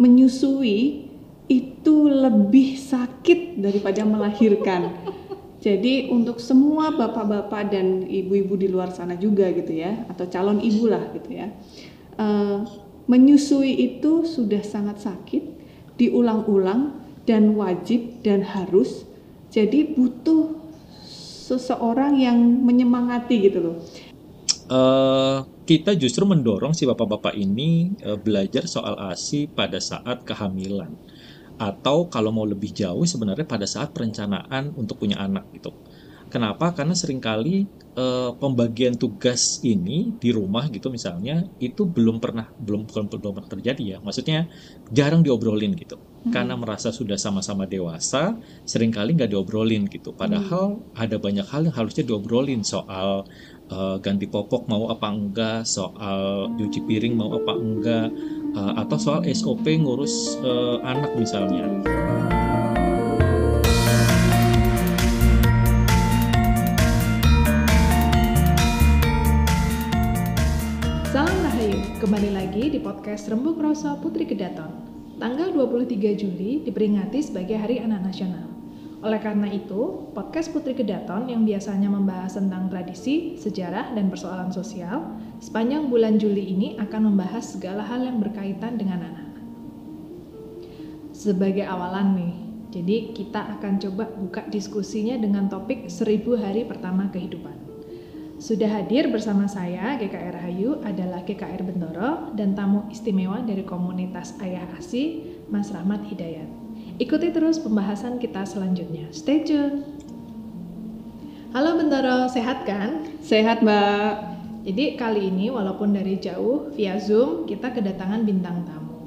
menyusui itu lebih sakit daripada melahirkan. Jadi untuk semua bapak-bapak dan ibu-ibu di luar sana juga gitu ya, atau calon ibu lah gitu ya, uh, menyusui itu sudah sangat sakit, diulang-ulang dan wajib dan harus. Jadi butuh seseorang yang menyemangati gitu loh. Uh, kita justru mendorong si bapak-bapak ini uh, belajar soal ASI pada saat kehamilan atau kalau mau lebih jauh sebenarnya pada saat perencanaan untuk punya anak gitu. Kenapa? Karena sering kali e, pembagian tugas ini di rumah gitu misalnya itu belum pernah belum belum, belum pernah terjadi ya. Maksudnya jarang diobrolin gitu. Hmm. Karena merasa sudah sama-sama dewasa, sering kali nggak diobrolin gitu. Padahal hmm. ada banyak hal yang harusnya diobrolin soal uh, ganti popok mau apa enggak, soal cuci piring mau apa enggak, uh, atau soal SOP ngurus uh, anak misalnya. Salam Rahayu, kembali lagi di podcast Rembuk Rosa Putri Kedaton. Tanggal 23 Juli diperingati sebagai Hari Anak Nasional. Oleh karena itu, podcast Putri Kedaton yang biasanya membahas tentang tradisi, sejarah, dan persoalan sosial, sepanjang bulan Juli ini akan membahas segala hal yang berkaitan dengan anak-anak. Sebagai awalan nih, jadi kita akan coba buka diskusinya dengan topik seribu hari pertama kehidupan. Sudah hadir bersama saya, GKR Hayu adalah GKR Bendoro dan tamu istimewa dari komunitas Ayah Asi, Mas Rahmat Hidayat. Ikuti terus pembahasan kita selanjutnya. Stay tune. Halo Bentoro, sehat kan? Sehat Mbak. Jadi kali ini walaupun dari jauh via Zoom kita kedatangan bintang tamu.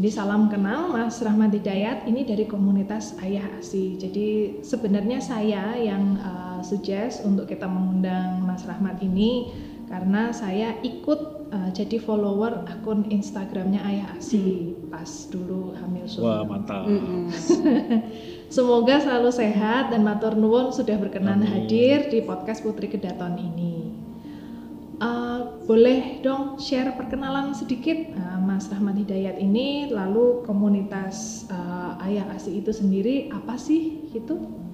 Jadi salam kenal Mas Rahmat Hidayat ini dari komunitas Ayah Asi. Jadi sebenarnya saya yang uh, suggest untuk kita mengundang Mas Rahmat ini karena saya ikut uh, jadi follower akun Instagramnya Ayah Asi hmm. pas dulu hamil suami. Wah mantap. Mm Semoga selalu sehat dan matur nuwun sudah berkenan Amin. hadir di podcast Putri Kedaton ini. Uh, boleh dong share perkenalan sedikit uh, Mas Rahmat Hidayat ini, lalu komunitas uh, Ayah Asi itu sendiri apa sih gitu?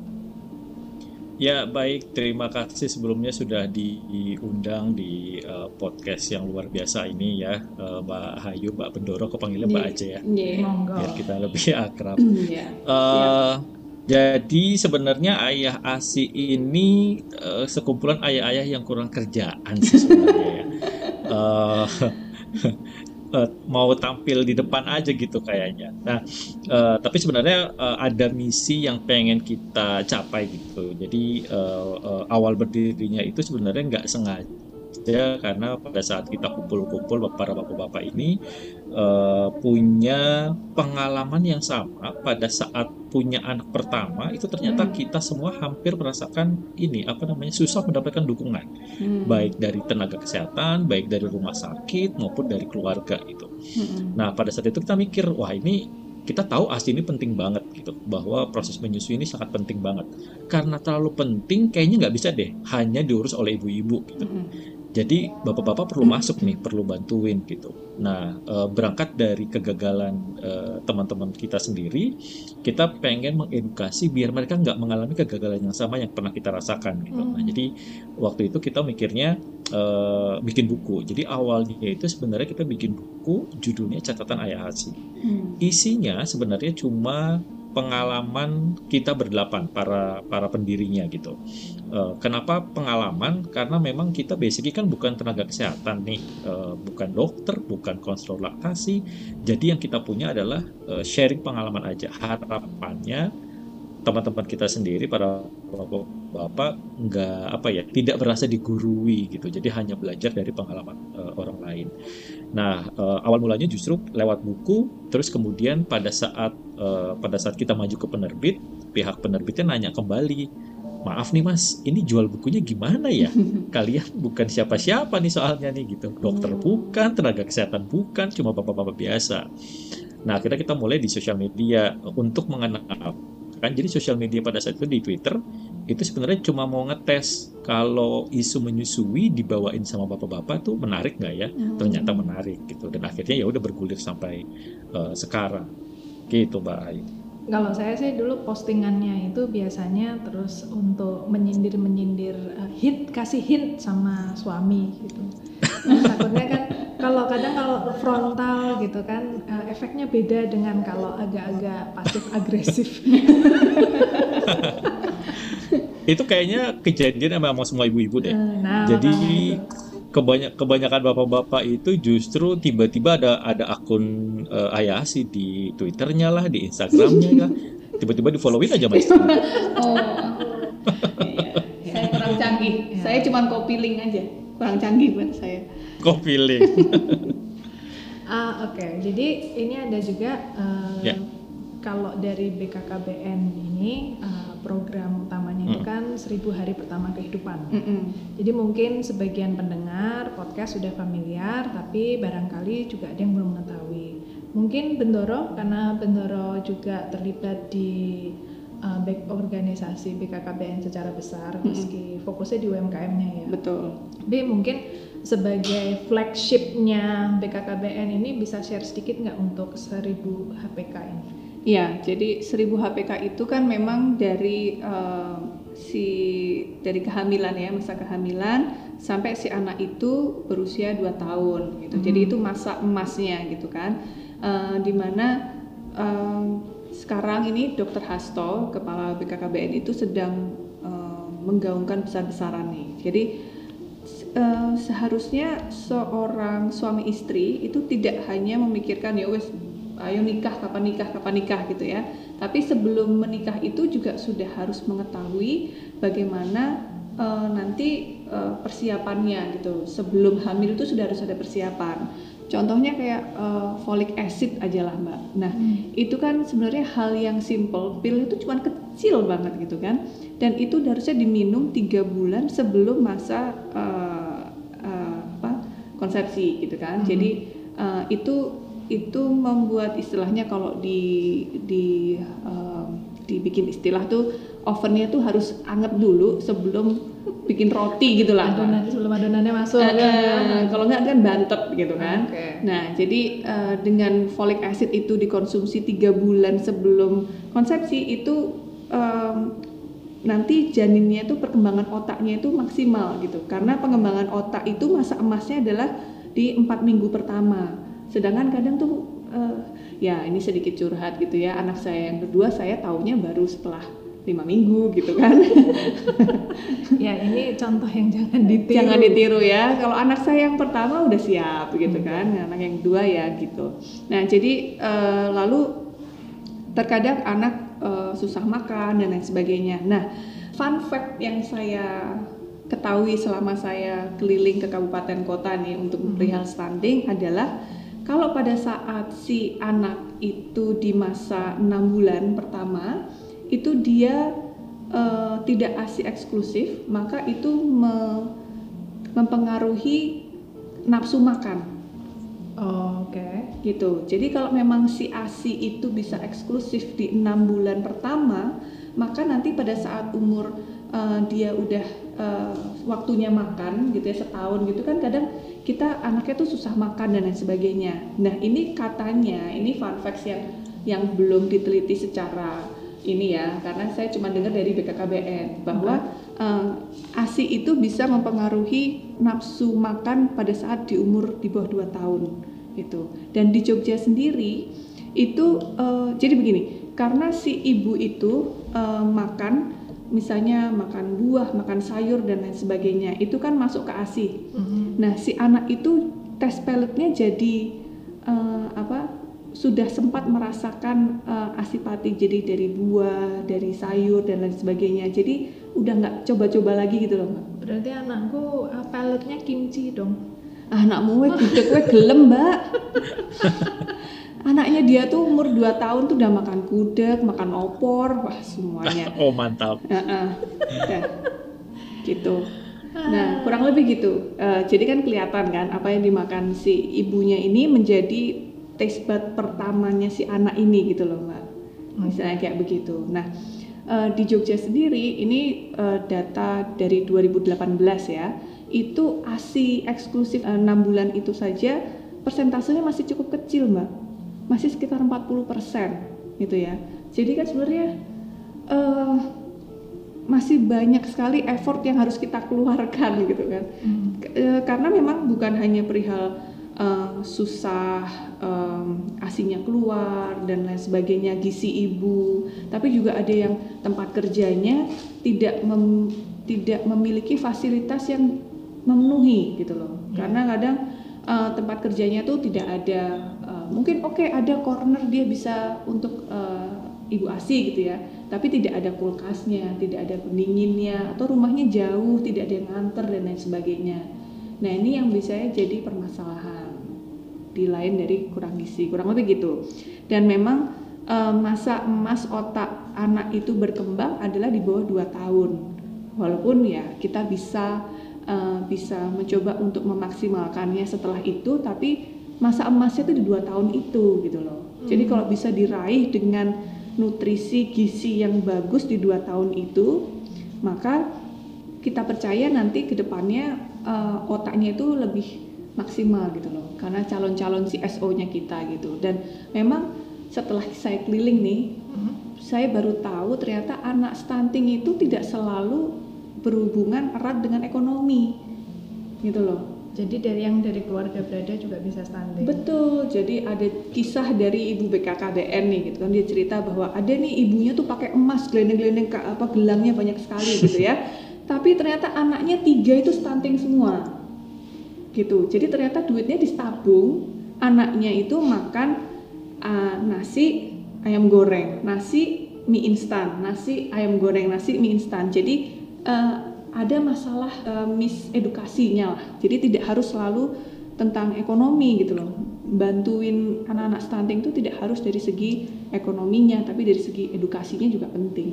Ya baik, terima kasih sebelumnya sudah diundang di uh, podcast yang luar biasa ini ya, uh, Mbak Hayu, Mbak Bendoro, kepanggilnya Mbak aja ya, yeah. biar kita lebih akrab. yeah. Uh, yeah. Jadi sebenarnya ayah asi ini uh, sekumpulan ayah-ayah yang kurang kerjaan sih sebenarnya ya. Uh, uh, mau tampil di depan aja gitu kayaknya. Nah, uh, tapi sebenarnya uh, ada misi yang pengen kita capai gitu. Jadi uh, uh, awal berdirinya itu sebenarnya nggak sengaja ya karena pada saat kita kumpul-kumpul para bapak-bapak ini uh, punya pengalaman yang sama pada saat punya anak pertama itu ternyata hmm. kita semua hampir merasakan ini apa namanya susah mendapatkan dukungan hmm. baik dari tenaga kesehatan baik dari rumah sakit maupun dari keluarga itu hmm. nah pada saat itu kita mikir wah ini kita tahu ASI ini penting banget gitu bahwa proses menyusui ini sangat penting banget karena terlalu penting kayaknya nggak bisa deh hanya diurus oleh ibu-ibu gitu mm -hmm. Jadi bapak-bapak perlu masuk nih, perlu bantuin gitu. Nah, e, berangkat dari kegagalan e, teman-teman kita sendiri, kita pengen mengedukasi biar mereka nggak mengalami kegagalan yang sama yang pernah kita rasakan gitu. Nah, jadi waktu itu kita mikirnya e, bikin buku. Jadi awalnya itu sebenarnya kita bikin buku, judulnya catatan ayah Hasi. Hmm. Isinya sebenarnya cuma pengalaman kita berdelapan para para pendirinya gitu. Uh, kenapa pengalaman? Karena memang kita basically kan bukan tenaga kesehatan nih, uh, bukan dokter, bukan konselor laktasi. Jadi yang kita punya adalah uh, sharing pengalaman aja. Harapannya teman-teman kita sendiri para bapak-bapak nggak apa ya tidak merasa digurui gitu jadi hanya belajar dari pengalaman uh, orang lain nah uh, awal mulanya justru lewat buku terus kemudian pada saat uh, pada saat kita maju ke penerbit pihak penerbitnya nanya kembali maaf nih mas ini jual bukunya gimana ya? Kalian bukan siapa-siapa nih soalnya nih gitu. Dokter hmm. bukan tenaga kesehatan bukan cuma bapak-bapak biasa. Nah akhirnya kita mulai di sosial media untuk mengenal kan jadi sosial media pada saat itu di Twitter itu sebenarnya cuma mau ngetes kalau isu menyusui dibawain sama bapak-bapak tuh menarik nggak ya? Hmm. Ternyata menarik gitu dan akhirnya ya udah bergulir sampai uh, sekarang gitu Mbak Ayu. Kalau saya sih dulu postingannya itu biasanya terus untuk menyindir-menyindir uh, hint kasih hint sama suami gitu. Nah, takutnya kan kalau kadang kalau frontal gitu kan uh, efeknya beda dengan kalau agak-agak pasif agresif. itu kayaknya kejadian sama semua ibu-ibu deh. Eh, nah, Jadi kebanyak kebanyakan bapak-bapak itu justru tiba-tiba ada ada akun uh, ayah sih di Twitternya lah, di Instagramnya lah, tiba-tiba di followin aja mas. oh, iya. saya kurang canggih. Ya. Saya cuma copy link aja, kurang canggih buat saya. Copy link. ah oke, okay. jadi ini ada juga uh, eh, yeah. kalau dari BKKBN ini. Uh, program utamanya itu hmm. kan seribu hari pertama kehidupan. Mm -mm. Jadi mungkin sebagian pendengar podcast sudah familiar, tapi barangkali juga ada yang belum mengetahui. Mungkin Bendoro karena Bendoro juga terlibat di uh, back organisasi BKKBN secara besar, meski fokusnya di UMKM-nya ya. Betul. Tapi mungkin sebagai flagshipnya BKKBN ini bisa share sedikit nggak untuk seribu HPK ini? Iya, jadi 1000 HPK itu kan memang dari uh, si dari kehamilan ya, masa kehamilan sampai si anak itu berusia 2 tahun gitu. Hmm. Jadi itu masa emasnya gitu kan. Uh, di mana uh, sekarang ini Dr. Hasto, kepala BKKBN itu sedang uh, menggaungkan besar-besaran nih. Jadi uh, seharusnya seorang suami istri itu tidak hanya memikirkan ya wes ayo nikah kapan nikah kapan nikah gitu ya tapi sebelum menikah itu juga sudah harus mengetahui bagaimana uh, nanti uh, persiapannya gitu sebelum hamil itu sudah harus ada persiapan contohnya kayak uh, folic acid aja lah mbak nah hmm. itu kan sebenarnya hal yang simple pil itu cuma kecil banget gitu kan dan itu harusnya diminum tiga bulan sebelum masa uh, uh, apa konsepsi gitu kan hmm. jadi uh, itu itu membuat istilahnya kalau di di uh, dibikin istilah tuh ovennya tuh harus anget dulu sebelum bikin roti gitu lah. Adonan sebelum adonannya masuk. Uh, uh, kalau nggak kan bantet gitu kan. Okay. Nah jadi uh, dengan folic acid itu dikonsumsi tiga bulan sebelum konsepsi itu um, nanti janinnya itu perkembangan otaknya itu maksimal gitu karena pengembangan otak itu masa emasnya adalah di empat minggu pertama sedangkan kadang tuh uh, ya ini sedikit curhat gitu ya anak saya yang kedua saya taunya baru setelah lima minggu gitu kan. Ya ini contoh yang jangan ditiru. Jangan ditiru ya. Kalau anak saya yang pertama udah siap gitu hmm. kan. Anak yang kedua ya gitu. Nah jadi uh, lalu terkadang anak uh, susah makan dan lain sebagainya. Nah fun fact yang saya ketahui selama saya keliling ke kabupaten kota nih untuk hmm. perihal stunting adalah kalau pada saat si anak itu di masa enam bulan pertama itu dia uh, tidak asi eksklusif, maka itu me mempengaruhi nafsu makan. Oh, Oke. Okay. Gitu. Jadi kalau memang si asi itu bisa eksklusif di enam bulan pertama, maka nanti pada saat umur uh, dia udah uh, waktunya makan gitu ya setahun gitu kan kadang kita anaknya tuh susah makan dan lain sebagainya. Nah ini katanya ini fun facts yang yang belum diteliti secara ini ya karena saya cuma dengar dari BKKBN bahwa uh, ASI itu bisa mempengaruhi nafsu makan pada saat di umur di bawah 2 tahun itu. Dan di Jogja sendiri itu uh, jadi begini, karena si ibu itu uh, makan misalnya makan buah, makan sayur dan lain sebagainya, itu kan masuk ke ASI. Mm-hmm. Nah, si anak itu tes pelletnya jadi uh, apa? Sudah sempat merasakan uh, asipati, jadi dari buah, dari sayur dan lain sebagainya. Jadi udah nggak coba-coba lagi gitu loh, mbak. Berarti anakku uh, pelletnya kimchi dong. Ah, anakmu gue gue gelem, mbak. anaknya dia tuh umur 2 tahun tuh udah makan gudeg, makan opor, wah semuanya. oh mantap. Uh -uh. Ya. gitu. Nah kurang lebih gitu. Uh, jadi kan kelihatan kan apa yang dimakan si ibunya ini menjadi taste bud pertamanya si anak ini gitu loh mbak. Misalnya kayak begitu. Nah uh, di Jogja sendiri ini uh, data dari 2018 ya itu ASI eksklusif uh, 6 bulan itu saja persentasenya masih cukup kecil mbak masih sekitar 40 persen gitu ya jadi kan sebenarnya uh, masih banyak sekali effort yang harus kita keluarkan gitu kan hmm. karena memang bukan hanya perihal uh, susah um, asinya keluar dan lain sebagainya gizi ibu. Tapi juga ada yang tempat kerjanya tidak mem, tidak memiliki fasilitas yang memenuhi gitu loh. Yeah. karena kadang uh, tempat kerjanya tuh tidak ada uh, mungkin oke okay, ada corner dia bisa untuk uh, ibu asi gitu ya tapi tidak ada kulkasnya tidak ada pendinginnya atau rumahnya jauh tidak ada yang nganter dan lain sebagainya. Nah ini yang bisa jadi permasalahan di lain dari kurang gizi kurang lebih gitu. Dan memang e, masa emas otak anak itu berkembang adalah di bawah 2 tahun. Walaupun ya kita bisa e, bisa mencoba untuk memaksimalkannya setelah itu tapi masa emasnya itu di dua tahun itu gitu loh. Hmm. jadi kalau bisa diraih dengan nutrisi gizi yang bagus di dua tahun itu maka kita percaya nanti ke depannya uh, otaknya itu lebih maksimal gitu loh karena calon-calon CSO-nya kita gitu dan memang setelah saya keliling nih mm-hmm. saya baru tahu ternyata anak stunting itu tidak selalu berhubungan erat dengan ekonomi gitu loh jadi dari yang dari keluarga berada juga bisa stunting. Betul. Jadi ada kisah dari ibu BKKBN nih gitu kan dia cerita bahwa ada nih ibunya tuh pakai emas gelendeng-gelendeng apa gelangnya banyak sekali gitu ya. Tapi ternyata anaknya tiga itu stunting semua. Gitu. Jadi ternyata duitnya distabung, anaknya itu makan uh, nasi ayam goreng, nasi mie instan, nasi ayam goreng, nasi mie instan. Jadi uh, ada masalah uh, misedukasinya lah. Jadi tidak harus selalu tentang ekonomi gitu loh. Bantuin anak-anak stunting itu tidak harus dari segi ekonominya, tapi dari segi edukasinya juga penting.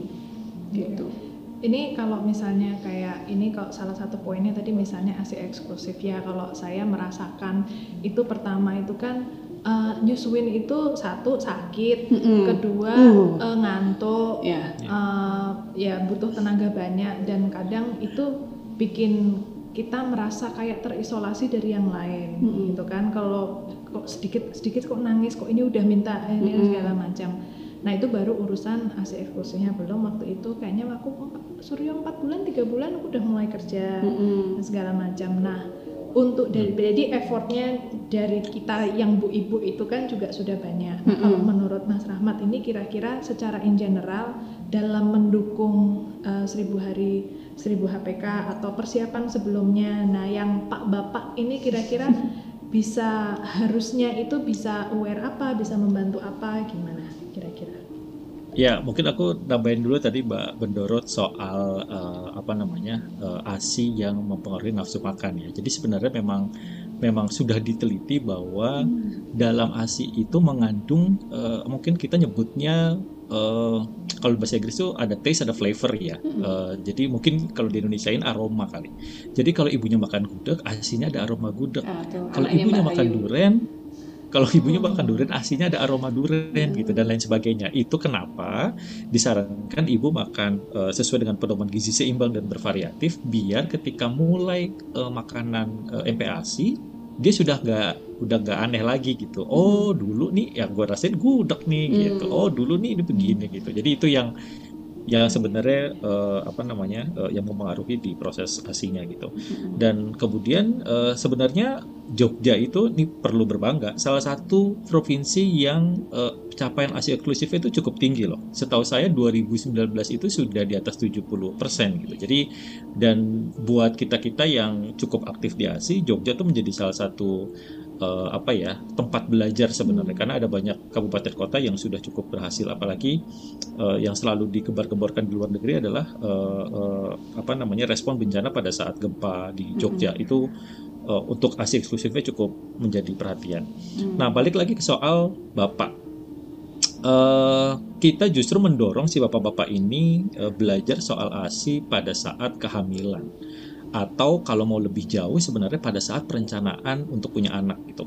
Gitu. Ini kalau misalnya kayak ini kalau salah satu poinnya tadi misalnya ASI eksklusif ya kalau saya merasakan itu pertama itu kan uh, nyusuin itu satu sakit, mm -hmm. kedua uh. Uh, ngantuk, yeah. uh, ya butuh tenaga banyak dan kadang itu bikin kita merasa kayak terisolasi dari yang lain, mm -hmm. gitu kan? Kalau kok sedikit sedikit kok nangis, kok ini udah minta ini mm -hmm. segala macam. Nah itu baru urusan ASI eksklusifnya belum waktu itu kayaknya aku Suryo empat bulan tiga bulan aku udah mulai kerja mm -hmm. segala macam. Nah untuk dari hmm. jadi effortnya dari kita yang bu ibu itu kan juga sudah banyak. -hmm. Kalau menurut Mas Rahmat ini kira-kira secara in general dalam mendukung uh, seribu hari seribu HPK atau persiapan sebelumnya, nah yang Pak Bapak ini kira-kira bisa harusnya itu bisa aware apa, bisa membantu apa, gimana kira-kira? Ya, mungkin aku nambahin dulu tadi Mbak Bendorot soal uh, apa namanya uh, ASI yang mempengaruhi nafsu makan ya. Jadi sebenarnya memang memang sudah diteliti bahwa hmm. dalam ASI itu mengandung uh, mungkin kita nyebutnya uh, kalau bahasa Inggris itu ada taste ada flavor ya. Hmm. Uh, jadi mungkin kalau di Indonesia ini aroma kali. Jadi kalau ibunya makan gudeg, asinya ada aroma gudeg. Ah, kalau ibunya makan durian kalau ibunya makan durian asinya ada aroma durian gitu dan lain sebagainya. Itu kenapa disarankan ibu makan uh, sesuai dengan pedoman gizi seimbang dan bervariatif biar ketika mulai uh, makanan uh, MPASI dia sudah nggak udah nggak aneh lagi gitu. Oh dulu nih yang gue rasain gudeg nih gitu. Hmm. oh dulu nih ini begini gitu. Jadi itu yang yang sebenarnya uh, apa namanya uh, yang mempengaruhi di proses asinya gitu. Dan kemudian uh, sebenarnya Jogja itu ini perlu berbangga salah satu provinsi yang uh, capaian ASI eksklusif itu cukup tinggi loh. Setahu saya 2019 itu sudah di atas 70% gitu. Jadi dan buat kita-kita yang cukup aktif di ASI, Jogja itu menjadi salah satu uh, apa ya tempat belajar sebenarnya karena ada banyak kabupaten kota yang sudah cukup berhasil apalagi uh, yang selalu dikebar-keborkan di luar negeri adalah uh, uh, apa namanya respon bencana pada saat gempa di Jogja itu uh, untuk ASI eksklusifnya cukup menjadi perhatian. Hmm. Nah balik lagi ke soal bapak. Uh, kita justru mendorong si bapak-bapak ini uh, belajar soal ASI pada saat kehamilan atau kalau mau lebih jauh sebenarnya pada saat perencanaan untuk punya anak gitu.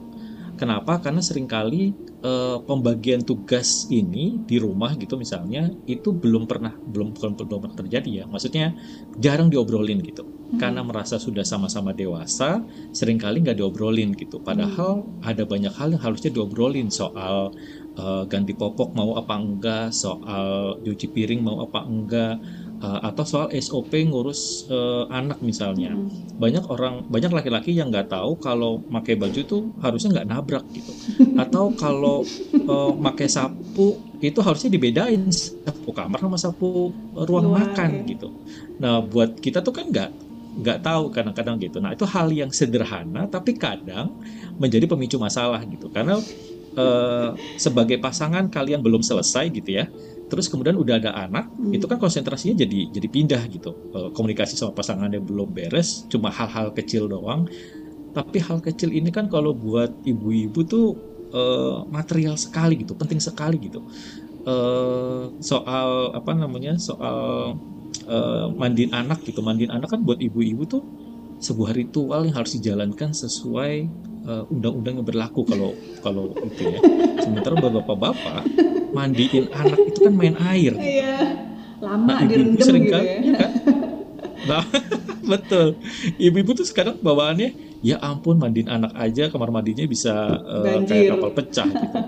Kenapa? Karena sering kali uh, pembagian tugas ini di rumah gitu misalnya itu belum pernah belum belum pernah terjadi ya. Maksudnya jarang diobrolin gitu. Hmm. Karena merasa sudah sama-sama dewasa, sering kali nggak diobrolin gitu. Padahal hmm. ada banyak hal yang harusnya diobrolin soal uh, ganti popok mau apa enggak, soal cuci piring mau apa enggak, uh, atau soal SOP ngurus uh, anak misalnya. Hmm. Banyak orang, banyak laki-laki yang nggak tahu kalau pakai baju tuh harusnya nggak nabrak gitu. atau kalau uh, pakai sapu itu harusnya dibedain sapu kamar sama sapu ruang Luar, makan ya. gitu. Nah, buat kita tuh kan nggak nggak tahu kadang-kadang gitu. Nah, itu hal yang sederhana tapi kadang menjadi pemicu masalah gitu. Karena uh, sebagai pasangan kalian belum selesai gitu ya terus kemudian udah ada anak hmm. itu kan konsentrasinya jadi jadi pindah gitu. Komunikasi sama pasangannya belum beres cuma hal-hal kecil doang. Tapi hal kecil ini kan kalau buat ibu-ibu tuh uh, material sekali gitu penting sekali gitu. Uh, soal apa namanya soal uh, mandiin anak gitu. Mandiin anak kan buat ibu-ibu tuh sebuah ritual yang harus dijalankan sesuai undang-undang uh, yang berlaku kalau kalau itu ya. Sementara bapak-bapak mandiin anak itu kan main air. Iya. Lama nah, sering gitu kan, ya. ya kan? Nah, betul. Ibu-ibu tuh sekarang bawaannya, ya ampun mandiin anak aja kamar mandinya bisa uh, kayak kapal pecah gitu.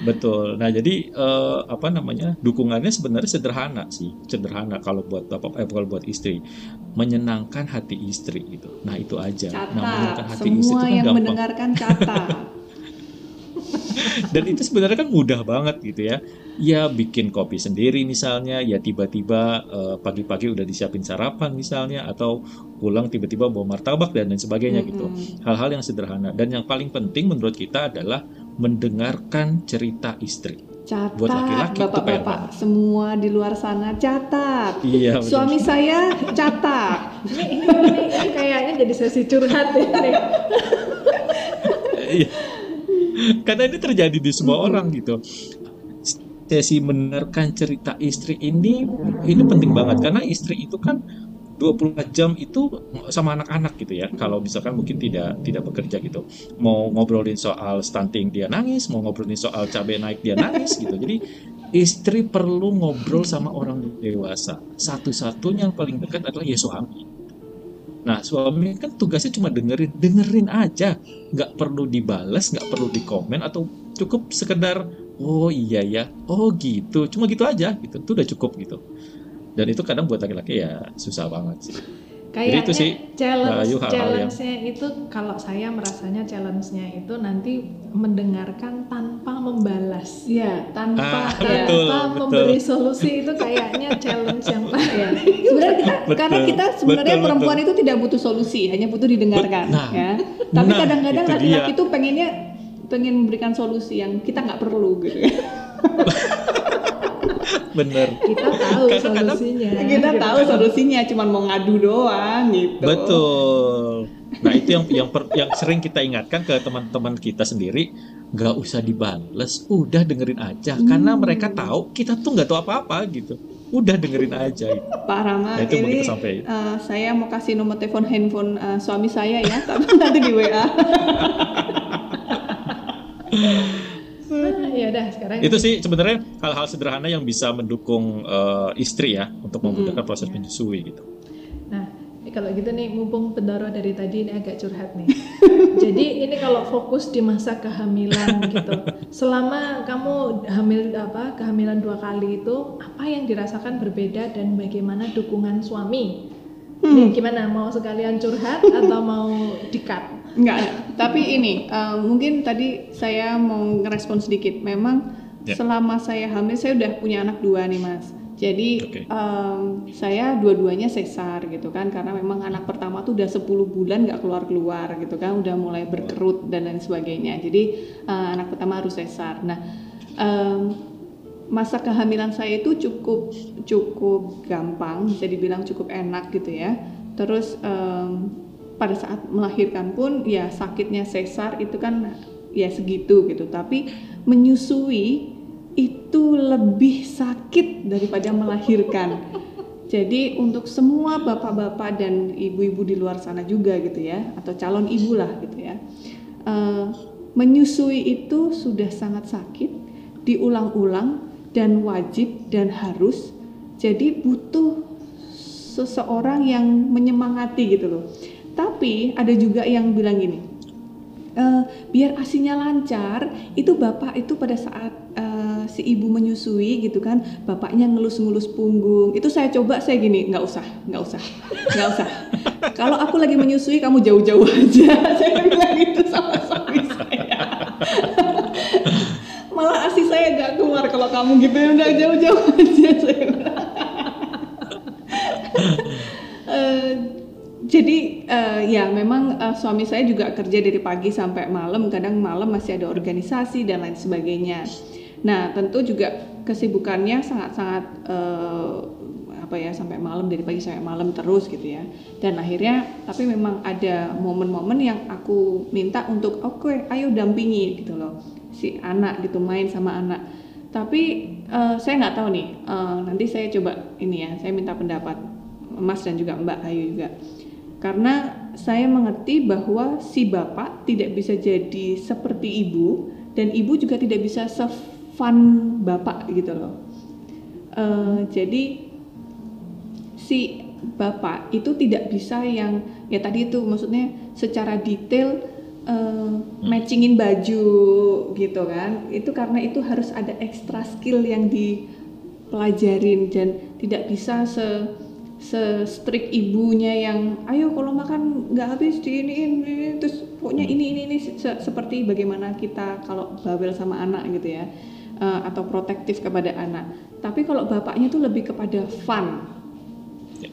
Betul. Nah, jadi uh, apa namanya? Dukungannya sebenarnya sederhana sih, sederhana kalau buat bapak eh kalau buat istri, menyenangkan hati istri gitu. Nah, itu aja. Catat. Nah, menyenangkan hati Semua istri itu kan yang gampang. mendengarkan catat. dan itu sebenarnya kan mudah banget gitu ya ya bikin kopi sendiri misalnya ya tiba-tiba uh, pagi-pagi udah disiapin sarapan misalnya atau pulang tiba-tiba bawa martabak dan lain sebagainya mm -hmm. gitu hal-hal yang sederhana dan yang paling penting menurut kita adalah mendengarkan cerita istri Catat, buat laki-laki bapak-bapak semua di luar sana catat. Iya. Suami saya catat. ini, ini, ini kayaknya jadi sesi curhat ya. Iya. karena ini terjadi di semua hmm. orang gitu sesi mendengarkan cerita istri ini ini penting banget karena istri itu kan 24 jam itu sama anak-anak gitu ya. Kalau misalkan mungkin tidak tidak bekerja gitu. Mau ngobrolin soal stunting dia nangis, mau ngobrolin soal cabai naik dia nangis gitu. Jadi istri perlu ngobrol sama orang dewasa. Satu-satunya yang paling dekat adalah ya suami. Nah suami kan tugasnya cuma dengerin, dengerin aja, nggak perlu dibales, nggak perlu dikomen atau cukup sekedar oh iya ya, oh gitu, cuma gitu aja, gitu, itu udah cukup gitu. Dan itu kadang buat laki-laki ya susah banget sih. Kayaknya itu sih challenge challenge-nya itu kalau saya merasanya challenge-nya itu nanti mendengarkan tanpa membalas. Ya, tanpa ah, betul, tanpa betul. memberi solusi itu kayaknya challenge yang ya. Sebenarnya kita betul, karena kita sebenarnya betul, perempuan betul. itu tidak butuh solusi, hanya butuh didengarkan nah, ya. Tapi nah, kadang-kadang laki-laki itu pengennya pengen memberikan solusi yang kita nggak perlu gitu. bener. Kita tahu Karena solusinya. Kadang, kita tahu solusinya cuma mau ngadu doang gitu. Betul. Nah itu yang yang per, yang sering kita ingatkan ke teman-teman kita sendiri nggak usah dibales udah dengerin aja. Hmm. karena mereka tahu kita tuh nggak tahu apa-apa gitu. Udah dengerin aja. Gitu. Pak Rama nah, itu ini uh, saya mau kasih nomor telepon handphone uh, suami saya ya. Tapi nanti di WA ya udah sekarang itu sih sebenarnya hal-hal sederhana yang bisa mendukung uh, istri ya untuk memudahkan proses menyusui gitu. Nah kalau gitu nih mumpung pendoro dari tadi ini agak curhat nih. Jadi ini kalau fokus di masa kehamilan gitu selama kamu hamil apa kehamilan dua kali itu apa yang dirasakan berbeda dan bagaimana dukungan suami? Hmm. nih gimana? Mau sekalian curhat atau mau dikat Enggak, tapi ini uh, mungkin tadi saya mau ngerespon sedikit. Memang yeah. selama saya hamil saya udah punya anak dua nih mas. Jadi okay. um, saya dua-duanya sesar gitu kan karena memang anak pertama tuh udah 10 bulan nggak keluar-keluar gitu kan udah mulai berkerut dan lain sebagainya. Jadi uh, anak pertama harus sesar. Nah um, masa kehamilan saya itu cukup cukup gampang bisa dibilang cukup enak gitu ya. Terus um, pada saat melahirkan pun ya sakitnya sesar itu kan ya segitu gitu tapi menyusui itu lebih sakit daripada melahirkan jadi untuk semua bapak-bapak dan ibu-ibu di luar sana juga gitu ya atau calon ibu lah gitu ya uh, menyusui itu sudah sangat sakit, diulang-ulang dan wajib dan harus. Jadi butuh seseorang yang menyemangati gitu loh. Tapi ada juga yang bilang gini, e, biar asinya lancar, itu bapak itu pada saat uh, si ibu menyusui gitu kan, bapaknya ngelus-ngelus punggung. Itu saya coba saya gini, nggak usah, nggak usah, nggak usah. Kalau aku lagi menyusui, kamu jauh-jauh aja. saya bilang gitu sama suami saya. Malah asi saya nggak keluar kalau kamu gitu, udah jauh-jauh aja saya jadi uh, ya memang uh, suami saya juga kerja dari pagi sampai malam, kadang malam masih ada organisasi dan lain sebagainya. Nah tentu juga kesibukannya sangat-sangat uh, apa ya sampai malam dari pagi sampai malam terus gitu ya. Dan akhirnya tapi memang ada momen-momen yang aku minta untuk oke okay, ayo dampingi gitu loh si anak gitu main sama anak. Tapi uh, saya nggak tahu nih uh, nanti saya coba ini ya saya minta pendapat Mas dan juga Mbak Ayu juga karena saya mengerti bahwa si bapak tidak bisa jadi seperti ibu dan ibu juga tidak bisa sefun bapak gitu loh. Uh, jadi si bapak itu tidak bisa yang ya tadi itu maksudnya secara detail uh, matchingin baju gitu kan. Itu karena itu harus ada extra skill yang dipelajarin dan tidak bisa se se-strict ibunya yang ayo kalau makan nggak habis di ini, ini terus pokoknya ini ini ini se seperti bagaimana kita kalau bawel sama anak gitu ya uh, atau protektif kepada anak. Tapi kalau bapaknya tuh lebih kepada fun. Ya.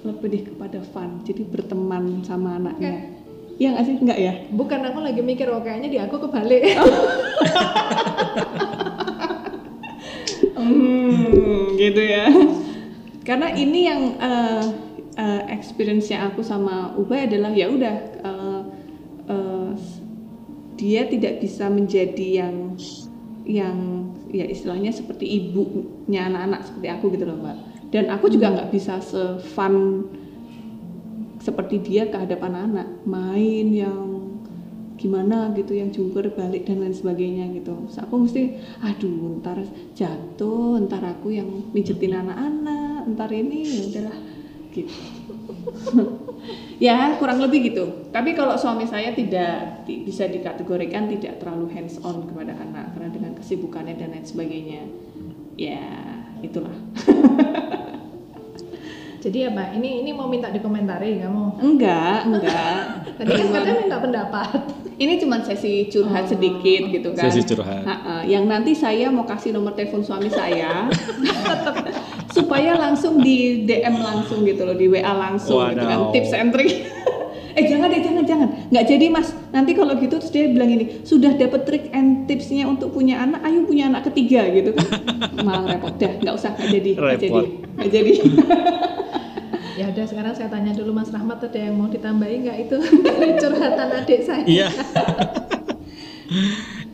lebih kepada fun jadi berteman sama anaknya. Okay. ya nggak sih? Nggak ya? Bukan aku lagi mikir oh kayaknya di aku kebalik. Hmm, gitu ya karena ini yang uh, uh, experience yang aku sama Ubay adalah ya udah uh, uh, dia tidak bisa menjadi yang yang ya istilahnya seperti ibunya anak-anak seperti aku gitu loh mbak. Dan aku juga nggak bisa se-fun seperti dia ke hadapan anak main yang gimana gitu yang jungkir balik dan lain sebagainya gitu. Terus aku mesti aduh ntar jatuh ntar aku yang mijetin anak-anak ntar ini ya udahlah gitu ya kurang lebih gitu tapi kalau suami saya tidak bisa dikategorikan tidak terlalu hands on kepada anak karena dengan kesibukannya dan lain sebagainya ya itulah Jadi apa? Ini ini mau minta dikomentari kamu? Enggak, enggak. Tadi kan katanya minta pendapat. Ini cuma sesi curhat oh. sedikit gitu kan. Sesi curhat. Ha -ha. Yang nanti saya mau kasih nomor telepon suami saya supaya langsung di DM langsung gitu loh, di WA langsung gitu kan tips and trick. eh jangan deh jangan jangan nggak jadi mas nanti kalau gitu terus dia bilang ini sudah dapat trik and tipsnya untuk punya anak ayo punya anak ketiga gitu kan malah repot dah nggak usah nggak jadi nggak jadi nggak jadi ya udah sekarang saya tanya dulu Mas Rahmat ada yang mau ditambahin nggak itu curhatan adik saya iya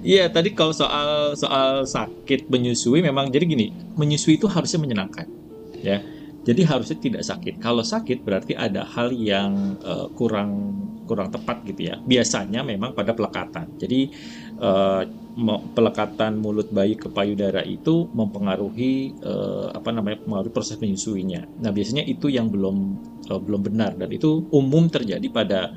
Iya, tadi kalau soal soal sakit menyusui memang jadi gini, menyusui itu harusnya menyenangkan, ya. Jadi harusnya tidak sakit. Kalau sakit berarti ada hal yang uh, kurang kurang tepat gitu ya. Biasanya memang pada pelekatan. Jadi uh, pelekatan mulut bayi ke payudara itu mempengaruhi uh, apa namanya mempengaruhi proses menyusuinya. Nah biasanya itu yang belum uh, belum benar dan itu umum terjadi pada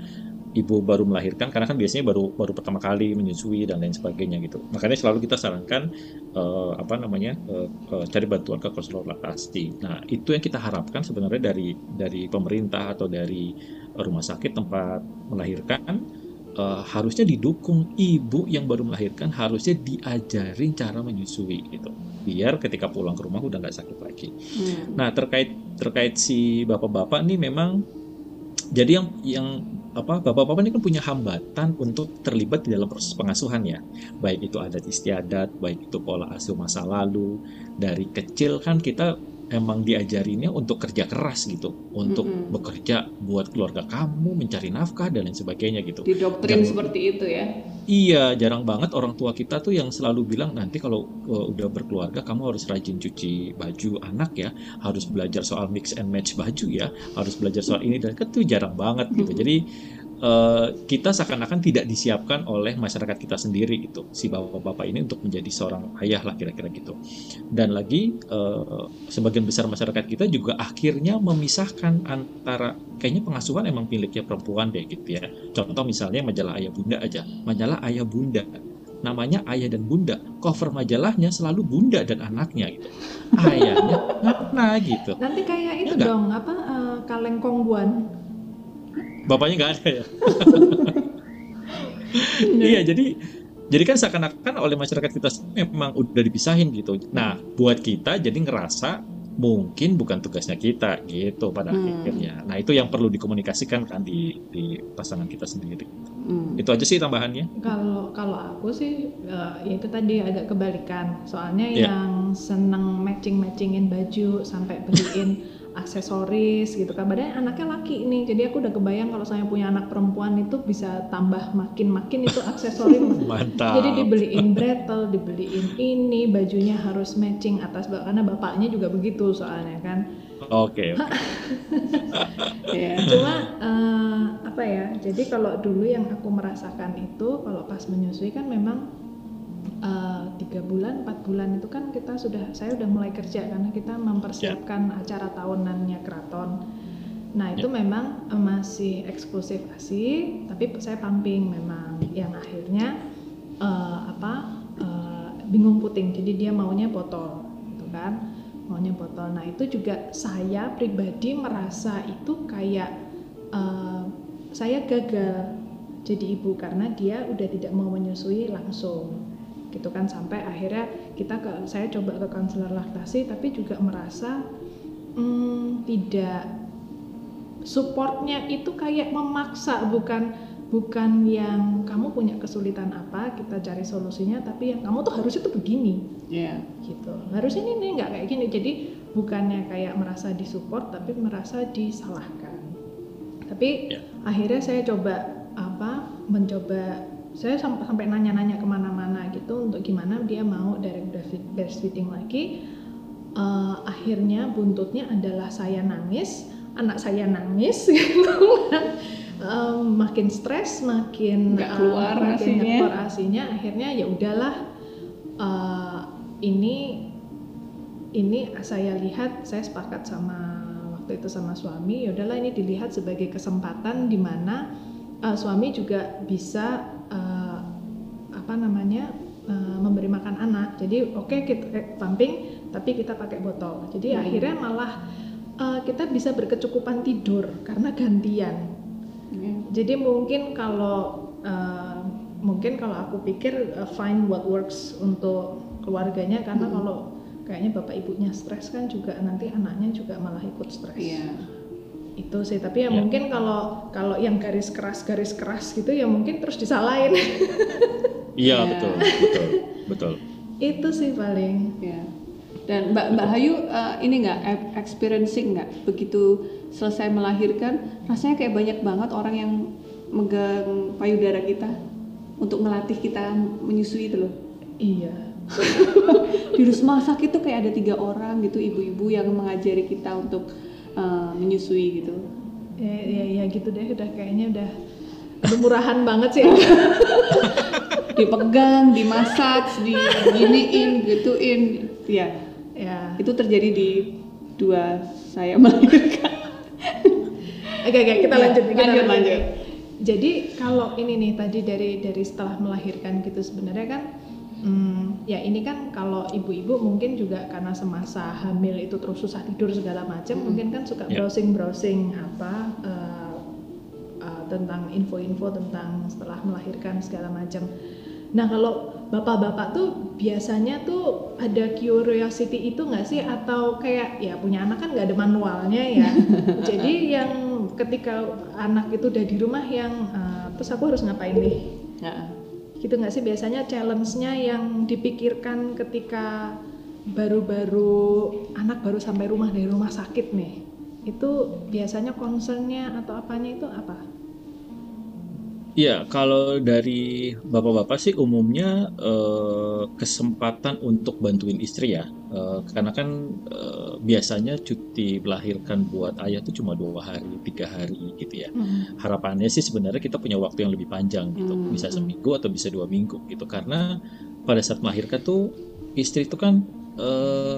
ibu baru melahirkan karena kan biasanya baru baru pertama kali menyusui dan lain sebagainya gitu makanya selalu kita sarankan uh, apa namanya uh, uh, cari bantuan ke konselor laktasi nah itu yang kita harapkan sebenarnya dari dari pemerintah atau dari rumah sakit tempat melahirkan uh, harusnya didukung. Ibu yang baru melahirkan harusnya diajarin cara menyusui gitu. Biar ketika pulang ke rumah udah nggak sakit lagi. Hmm. nah terkait terkait si bapak-bapak nih memang jadi yang yang apa bapak-bapak ini kan punya hambatan untuk terlibat di dalam proses pengasuhan ya. Baik itu adat istiadat baik itu pola asuh masa lalu. Dari kecil kan kita emang diajarinnya untuk kerja keras gitu, untuk mm -hmm. bekerja buat keluarga kamu, mencari nafkah dan lain sebagainya gitu. Di doktrin dan, seperti itu ya? Iya, jarang banget orang tua kita tuh yang selalu bilang nanti kalau uh, udah berkeluarga kamu harus rajin cuci baju anak ya, harus belajar soal mix and match baju ya, harus belajar soal ini dan itu jarang banget gitu. Mm -hmm. Jadi uh, kita seakan-akan tidak disiapkan oleh masyarakat kita sendiri gitu. Si bapak-bapak ini untuk menjadi seorang ayah lah kira-kira gitu. Dan lagi uh, sebagian besar masyarakat kita juga akhirnya memisahkan antara kayaknya pengasuhan emang miliknya perempuan deh gitu ya. Contoh misalnya majalah ayah bunda aja. Majalah ayah bunda. Namanya ayah dan bunda. Cover majalahnya selalu bunda dan anaknya gitu. Ayahnya mana gitu. Nanti kayak itu ya, dong apa uh, kaleng kongguan bapaknya nggak ada ya iya jadi jadi kan seakan-akan oleh masyarakat kita memang udah dipisahin gitu nah buat kita jadi ngerasa mungkin bukan tugasnya kita gitu pada hmm. akhirnya. Nah itu yang perlu dikomunikasikan kan di di pasangan kita sendiri. Hmm. Itu aja sih tambahannya. Kalau kalau aku sih uh, itu tadi agak kebalikan. Soalnya yeah. yang seneng matching matchingin baju sampai beliin aksesoris gitu kan. Badannya anaknya laki nih. Jadi aku udah kebayang kalau saya punya anak perempuan itu bisa tambah makin-makin itu aksesoris. Mantap. Jadi dibeliin bretel dibeliin ini bajunya harus matching atas karena bapaknya juga begitu soalnya kan. Oke. Okay, okay. ya cuma uh, apa ya jadi kalau dulu yang aku merasakan itu kalau pas menyusui kan memang tiga uh, bulan, empat bulan itu kan kita sudah, saya udah mulai kerja karena kita mempersiapkan yeah. acara tahunannya keraton. Nah itu yeah. memang uh, masih eksklusif asi, tapi saya pumping memang yang akhirnya uh, apa uh, bingung puting, jadi dia maunya botol, gitu kan, maunya botol. Nah itu juga saya pribadi merasa itu kayak uh, saya gagal jadi ibu karena dia udah tidak mau menyusui langsung gitu kan sampai akhirnya kita ke saya coba ke konselor laktasi tapi juga merasa hmm, tidak supportnya itu kayak memaksa bukan bukan yang kamu punya kesulitan apa kita cari solusinya tapi yang kamu tuh harus itu begini yeah. gitu harus ini nih nggak kayak gini jadi bukannya kayak merasa disupport tapi merasa disalahkan tapi yeah. akhirnya saya coba apa mencoba saya sampai, sampai nanya-nanya ke mana-mana gitu untuk gimana dia mau direct breastfeeding lagi. Uh, akhirnya buntutnya adalah saya nangis anak saya nangis gitu. Um, makin stres makin Nggak keluar uh, makin asinya. keluar asinya akhirnya ya udahlah. Uh, ini ini saya lihat saya sepakat sama waktu itu sama suami ya udahlah ini dilihat sebagai kesempatan di mana uh, suami juga bisa apa namanya uh, memberi makan anak jadi oke okay, kita eh, pumping tapi kita pakai botol jadi hmm. akhirnya malah uh, kita bisa berkecukupan tidur karena gantian hmm. jadi mungkin kalau uh, mungkin kalau aku pikir uh, find what works untuk keluarganya karena hmm. kalau kayaknya bapak ibunya stres kan juga nanti anaknya juga malah ikut stres. Yeah itu sih tapi ya, ya. mungkin kalau kalau yang garis keras garis keras gitu ya mungkin terus disalahin iya ya. betul betul betul. Itu sih paling ya. Dan Mbak Mbak Hayu uh, ini nggak experiencing nggak begitu selesai melahirkan? Rasanya kayak banyak banget orang yang megang payudara kita untuk melatih kita menyusui itu loh. Iya. Di rumah sakit tuh kayak ada tiga orang gitu ibu-ibu yang mengajari kita untuk uh, menyusui gitu. Ya, ya ya gitu deh udah kayaknya udah murahan banget sih dipegang dimasak diginiin gituin. Ya ya. Itu terjadi di dua saya melahirkan. Oke oke kita ya, lanjut kita lanjut lanjut. jadi kalau ini nih tadi dari dari setelah melahirkan gitu sebenarnya kan Hmm, ya ini kan kalau ibu-ibu mungkin juga karena semasa hamil itu terus susah tidur segala macam, hmm. mungkin kan suka ya. browsing-browsing apa uh, uh, tentang info-info tentang setelah melahirkan segala macam. Nah kalau bapak-bapak tuh biasanya tuh ada curiosity itu nggak sih atau kayak ya punya anak kan nggak ada manualnya ya. Jadi yang ketika anak itu udah di rumah yang uh, terus aku harus ngapain nih? Ya gitu nggak sih biasanya challenge-nya yang dipikirkan ketika baru-baru anak baru sampai rumah dari rumah sakit nih itu biasanya concernnya atau apanya itu apa? Iya, kalau dari bapak-bapak sih umumnya eh, kesempatan untuk bantuin istri ya, eh, karena kan eh, biasanya cuti melahirkan buat ayah itu cuma dua hari, tiga hari gitu ya. Hmm. Harapannya sih sebenarnya kita punya waktu yang lebih panjang gitu, Hmm, bisa seminggu atau bisa dua minggu gitu, karena pada saat melahirkan tuh istri itu kan eh,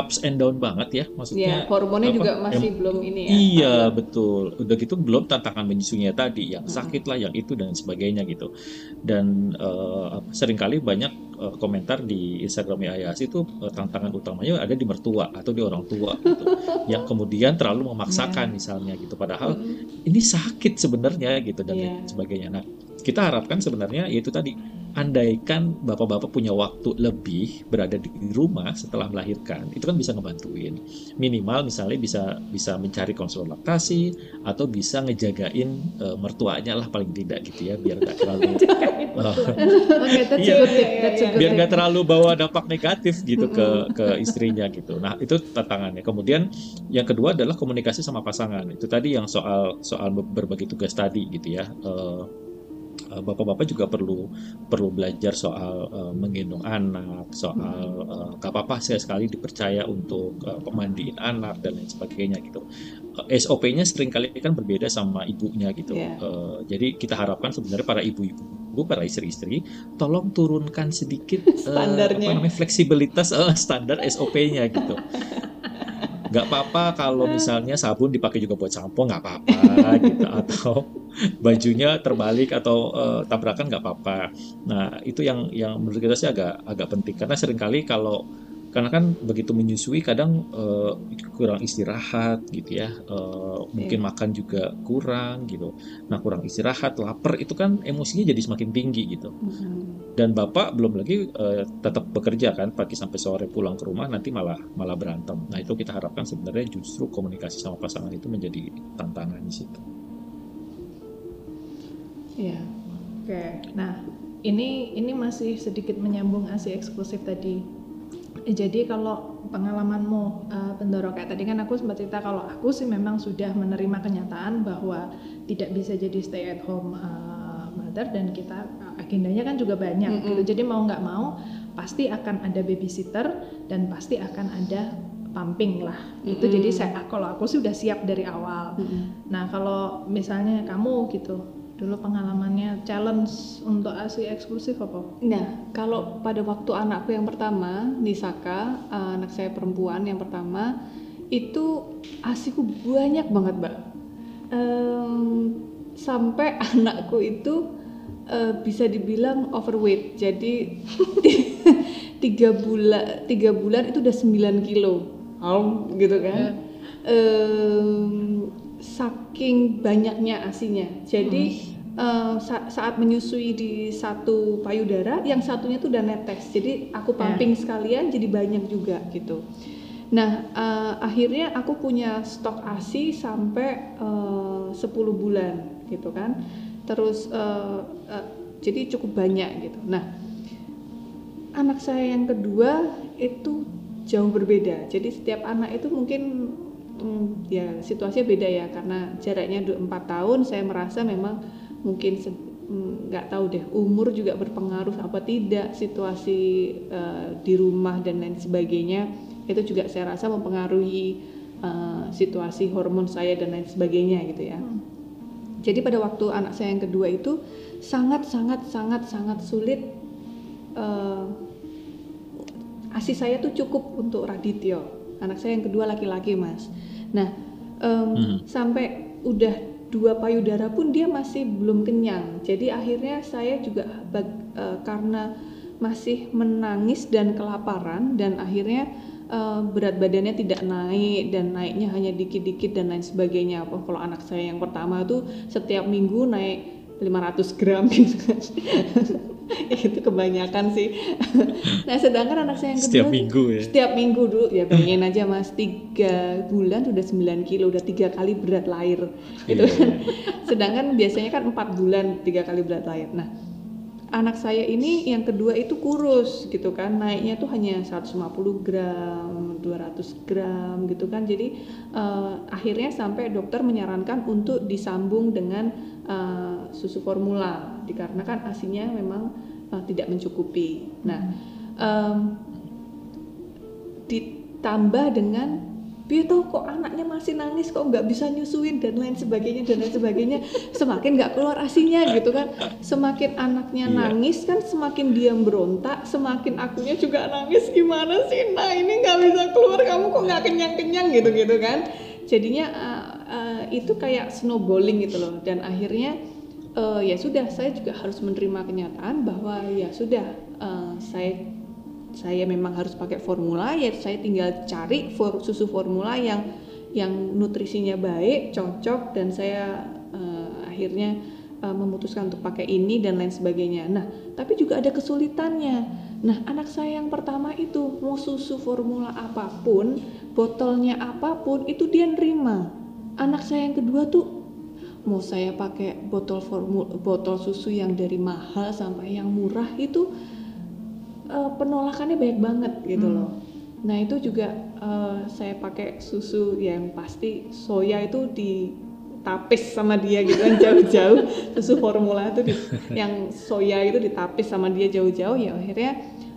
ups and down banget ya, Ya, maksudnya hormonnya apa, juga masih em- belum ini ya. Iya stabil. betul. Udah gitu belum tantangan menyusunya tadi, yang Mm-mm. sakit lah, yang itu dan sebagainya gitu. Dan apa, sering kali banyak eh, komentar di Instagramnya Ayasi itu eh, tantangan utamanya ada di mertua atau di orang tua gitu, yang kemudian terlalu memaksakan Iya. misalnya gitu. Padahal Mm-mm. ini sakit sebenarnya gitu dan Iya. lain sebagainya. Nah, kita harapkan sebenarnya yaitu tadi andaikan bapak-bapak punya waktu lebih berada di rumah setelah melahirkan, itu kan bisa ngebantuin. Minimal misalnya bisa bisa mencari konselor laktasi atau bisa ngejagain eh, mertuanya lah paling tidak gitu ya biar nggak terlalu that's Iya. biar nggak terlalu bawa dampak negatif gitu ke ke istrinya gitu. Nah itu tantangannya. Kemudian yang kedua adalah komunikasi sama pasangan. Itu tadi yang soal soal berbagi tugas tadi gitu ya. Eh, Bapak-bapak juga perlu perlu belajar soal eh, menggendong anak, soal eh, gak apa-apa sekali dipercaya untuk eh, pemandiin anak dan lain sebagainya gitu. Eh, SOP-nya sering kali kan berbeda sama ibunya gitu. Iya. Eh, jadi kita harapkan sebenarnya para ibu-ibu, para istri-istri, tolong turunkan sedikit eh, Standarnya. apa namanya fleksibilitas eh, standar SOP-nya gitu. Nggak apa-apa kalau misalnya sabun dipakai juga buat sampo nggak apa-apa gitu. Atau bajunya terbalik atau eh, tabrakan nggak apa-apa. Nah itu yang yang menurut kita sih agak agak penting. Karena sering kali kalau karena kan begitu menyusui kadang eh, kurang istirahat gitu ya Eh, mungkin Iya. makan juga kurang gitu nah kurang istirahat lapar itu kan emosinya jadi semakin tinggi gitu Mm-mm. dan bapak belum lagi eh, tetap bekerja kan pagi sampai sore pulang ke rumah nanti malah malah berantem nah itu kita harapkan sebenarnya justru komunikasi sama pasangan itu menjadi tantangan di situ Iya. Oke, nah ini ini masih sedikit menyambung asi eksklusif tadi. Eh, Jadi kalau pengalamanmu uh, Bendoro kayak tadi kan aku sempat cerita kalau aku sih memang sudah menerima kenyataan bahwa tidak bisa jadi stay at home uh, mother dan kita agendanya kan juga banyak Mm-mm. gitu. Jadi mau nggak mau pasti akan ada babysitter dan pasti akan ada pumping lah. Itu Mm-mm. jadi saya kalau aku sih udah siap dari awal. Mm-mm. Nah, kalau misalnya kamu gitu, dulu pengalamannya challenge untuk ASI eksklusif apa? Nah, kalau pada waktu anakku yang pertama, Nisaka, anak saya perempuan yang pertama, itu asiku banyak banget, Mbak. Em, sampai anakku itu eh, bisa dibilang overweight. Jadi tiga bulan tiga bulan itu udah 9 kilo, Om, gitu kan? Em, saking banyaknya asinya. Jadi eh, sa- saat menyusui di satu payudara, yang satunya tuh udah netes. Jadi aku pumping sekalian, jadi banyak juga gitu. Nah, eh, akhirnya aku punya stok ASI sampai eh, 10 bulan gitu kan. Terus eh, eh, jadi cukup banyak gitu. Nah, anak saya yang kedua itu jauh berbeda. Jadi setiap anak itu mungkin mm, ya situasinya beda ya karena jaraknya 4 tahun saya merasa memang mungkin se- mm, nggak tahu deh umur juga berpengaruh apa tidak situasi eh, di rumah dan lain sebagainya itu juga saya rasa mempengaruhi eh, situasi hormon saya dan lain sebagainya gitu ya. Jadi pada waktu anak saya yang kedua itu sangat sangat sangat sangat sulit eh, asi saya tuh cukup untuk Radityo. Anak saya yang kedua laki-laki mas. Nah em, Mhm. sampai udah dua payudara pun dia masih belum kenyang. Jadi akhirnya saya juga bag- eh, karena masih menangis dan kelaparan dan akhirnya eh, berat badannya tidak naik dan naiknya hanya dikit-dikit dan lain sebagainya. Apa kalau anak saya yang pertama tuh setiap minggu naik 500 gram gitu kan. itu kebanyakan sih. nah sedangkan anak saya yang kedua setiap minggu ya? Setiap minggu dulu ya bayangin aja mas. Tiga bulan udah 9 kilo udah tiga kali berat lahir. Gitu. Iya, kan sedangkan biasanya kan empat bulan tiga kali berat lahir. Nah anak saya ini yang kedua itu kurus gitu kan. Naiknya tuh hanya 150 gram 200 gram gitu kan. Jadi uh, akhirnya sampai dokter menyarankan untuk disambung dengan uh, susu formula. Dikarenakan asinya memang uh, tidak mencukupi. Nah um, ditambah dengan dia tahu kok anaknya masih nangis kok nggak bisa nyusuin dan lain sebagainya dan lain sebagainya? Semakin nggak keluar asinya gitu kan. Semakin anaknya iya. nangis kan semakin dia berontak semakin akunya juga nangis. Gimana sih nah ini nggak bisa keluar. Kamu kok nggak kenyang kenyang gitu gitu kan. Jadinya uh, uh, itu kayak snowballing gitu loh. Dan akhirnya uh, ya sudah saya juga harus menerima kenyataan bahwa ya sudah uh, saya saya memang harus pakai formula ya saya tinggal cari for, susu formula yang yang nutrisinya baik cocok dan saya uh, akhirnya uh, memutuskan untuk pakai ini dan lain sebagainya. Nah tapi juga ada kesulitannya. Nah anak saya yang pertama itu mau susu formula apa pun botolnya apa pun itu dia nerima. Anak saya yang kedua tuh mau saya pakai botol formula botol susu yang dari mahal sampai yang murah itu uh, penolakannya banyak banget gitu hmm. loh. Nah itu juga uh, saya pakai susu yang pasti soya itu ditapis sama dia gitu kan jauh-jauh susu formula itu di, yang soya itu ditapis sama dia jauh-jauh ya akhirnya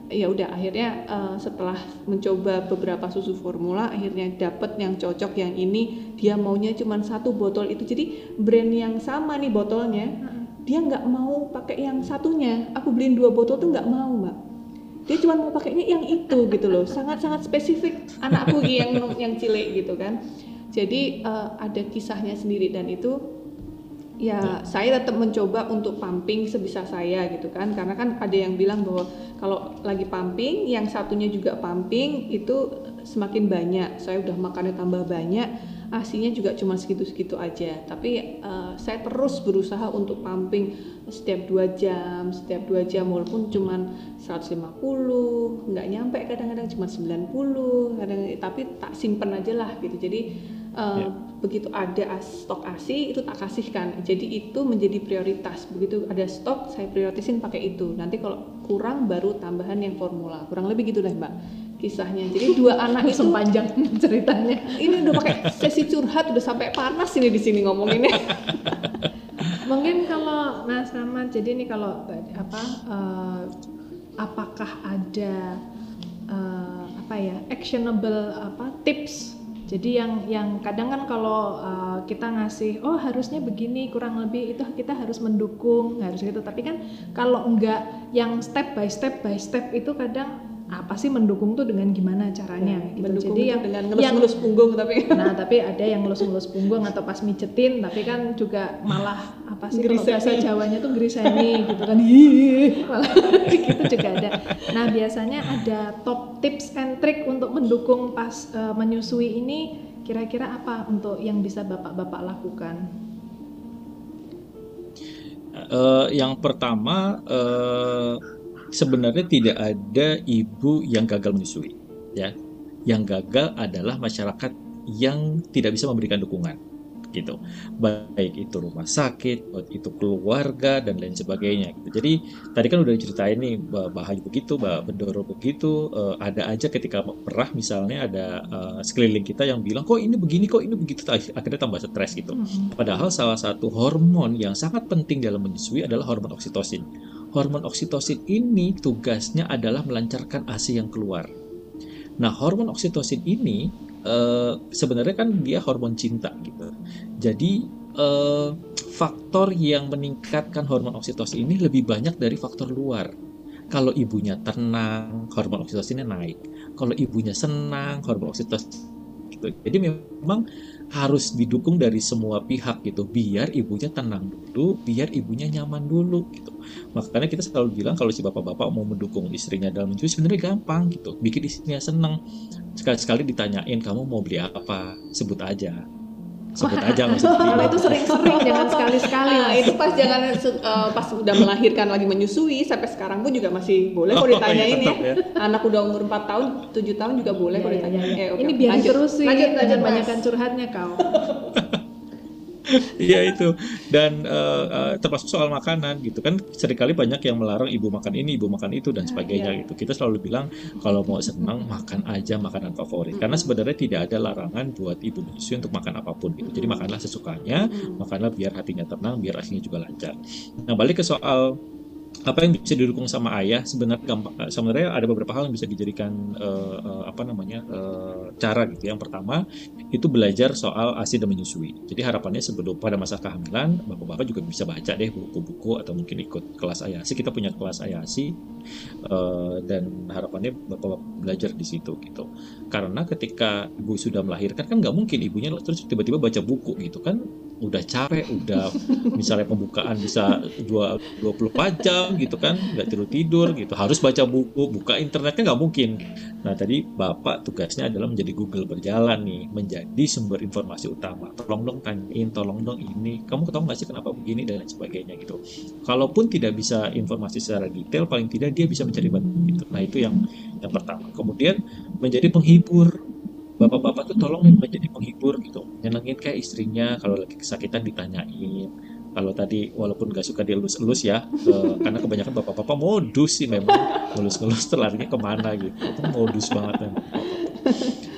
ya udah akhirnya uh, setelah mencoba beberapa susu formula akhirnya dapet yang cocok yang ini dia maunya cuma satu botol itu jadi brand yang sama nih botolnya hmm. dia nggak mau pakai yang satunya aku beliin dua botol tuh nggak mau mbak dia cuma mau pakainya yang itu gitu loh. Sangat sangat spesifik anakku yang yang cilik gitu kan. Jadi uh, ada kisahnya sendiri dan itu ya, ya saya tetap mencoba untuk pumping sebisa saya gitu kan. Karena kan ada yang bilang bahwa kalau lagi pumping yang satunya juga pumping itu semakin banyak. Saya udah makannya tambah banyak asinya juga cuma segitu-segitu aja. Tapi uh, saya terus berusaha untuk pumping setiap dua jam setiap dua jam walaupun cuma 150 nggak nyampe kadang-kadang cuma 90 kadang tapi tak simpen aja lah gitu. Jadi uh, eh, yeah. begitu ada stok asi itu tak kasihkan. Jadi itu menjadi prioritas. Begitu ada stok saya prioritasin pakai itu. Nanti kalau kurang baru tambahan yang formula. Kurang lebih gitu lah mbak kisahnya. Jadi dua anak itu panjang ceritanya. Ini udah pakai sesi curhat udah sampai panas ini di sini ngomonginnya. Mungkin kalau Mas Rahmat, jadi ini kalau apa uh, apakah ada uh, apa ya actionable apa tips jadi yang yang kadang kan kalau uh, kita ngasih oh harusnya begini kurang lebih itu kita harus mendukung harus gitu tapi kan kalau enggak yang step by step by step itu kadang apa sih mendukung tuh dengan gimana caranya ya, gitu. Jadi yang dengan ngelus-ngelus punggung tapi nah tapi ada yang ngelus-ngelus punggung atau pas micetin tapi kan juga malah apa sih kalau bahasa Jawanya tuh griseni gitu kan malah gitu juga ada. Nah biasanya ada top tips and trick untuk mendukung pas uh, menyusui ini kira-kira apa untuk yang bisa bapak-bapak lakukan? Uh, yang pertama uh, sebenarnya tidak ada ibu yang gagal menyusui ya. Yang gagal adalah masyarakat yang tidak bisa memberikan dukungan gitu. Baik itu rumah sakit baik itu keluarga dan lain sebagainya gitu. Jadi tadi kan udah diceritain nih bahaya begitu bah Bendoro begitu uh, ada aja ketika perah misalnya ada uh, sekeliling kita yang bilang kok ini begini kok ini begitu akhirnya tambah stres gitu. Mm-hmm. padahal salah satu hormon yang sangat penting dalam menyusui adalah hormon oksitosin hormon oksitosin ini tugasnya adalah melancarkan ASI yang keluar. Nah, hormon oksitosin ini uh, sebenarnya kan dia hormon cinta gitu. Jadi uh, faktor yang meningkatkan hormon oksitosin ini lebih banyak dari faktor luar. Kalau ibunya tenang, hormon oksitosinnya naik. Kalau ibunya senang, hormon oksitosin gitu. Jadi memang harus didukung dari semua pihak gitu. Biar ibunya tenang dulu biar ibunya nyaman dulu gitu. Makanya kita selalu bilang kalau si bapak-bapak mau mendukung istrinya dalam mencuri sebenarnya gampang gitu. Bikin istrinya senang sekali-sekali ditanyain kamu mau beli apa? Sebut aja sebut aja kalau itu sering-sering jangan sekali-sekali. Uh, itu pas jangan uh, pas udah melahirkan lagi menyusui sampai sekarang pun juga masih boleh kok ditanyain oh, iya, ya. ya. Anak udah umur 4 tahun 7 tahun juga boleh ya, kok iya, ditanyain ya, ya. Eh, okay. ini biar lanjut, terus sih. Lanjut lanjut banyakkan curhatnya kau Iya itu. Dan uh, uh, termasuk soal makanan gitu kan. Seringkali banyak yang melarang ibu makan ini ibu makan itu dan ah, sebagainya iya. gitu. Kita selalu bilang kalau mau senang makan aja makanan favorit. Karena sebenarnya tidak ada larangan buat ibu menyusui untuk makan apa pun gitu. Jadi makanlah sesukanya makanlah biar hatinya tenang biar asinya juga lancar. Nah balik ke soal apa yang bisa didukung sama ayah? Sebenarnya gampang eh, sebenarnya ada beberapa hal yang bisa dijadikan uh, uh, apa namanya uh, cara gitu yang pertama itu belajar soal asi dan menyusui. Jadi harapannya sebelum pada masa kehamilan bapak-bapak juga bisa baca deh buku-buku atau mungkin ikut kelas ayasi kita punya kelas ayasi uh, dan harapannya bapak-bapak belajar di situ gitu. Karena ketika ibu sudah melahirkan kan nggak mungkin ibunya terus tiba-tiba baca buku gitu kan udah capek, udah misalnya pembukaan bisa dua 24 jam gitu kan, nggak tidur tidur gitu, harus baca buku, buka internetnya nggak mungkin. Nah tadi bapak tugasnya adalah menjadi Google berjalan nih, menjadi sumber informasi utama. Tolong dong tanyain, tolong dong ini, kamu tahu nggak sih kenapa begini dan lain sebagainya gitu. Kalaupun tidak bisa informasi secara detail, paling tidak dia bisa mencari bantu gitu. Nah itu yang yang pertama. Kemudian menjadi penghibur bapak-bapak tuh tolong menjadi penghibur gitu. Nyenengin kayak istrinya kalau lagi kesakitan ditanyain. Kalau tadi walaupun gak suka dielus-elus ya uh, karena kebanyakan bapak-bapak modus sih memang. Ngelus-ngelus terlarinya ke mana gitu. Itu modus banget kan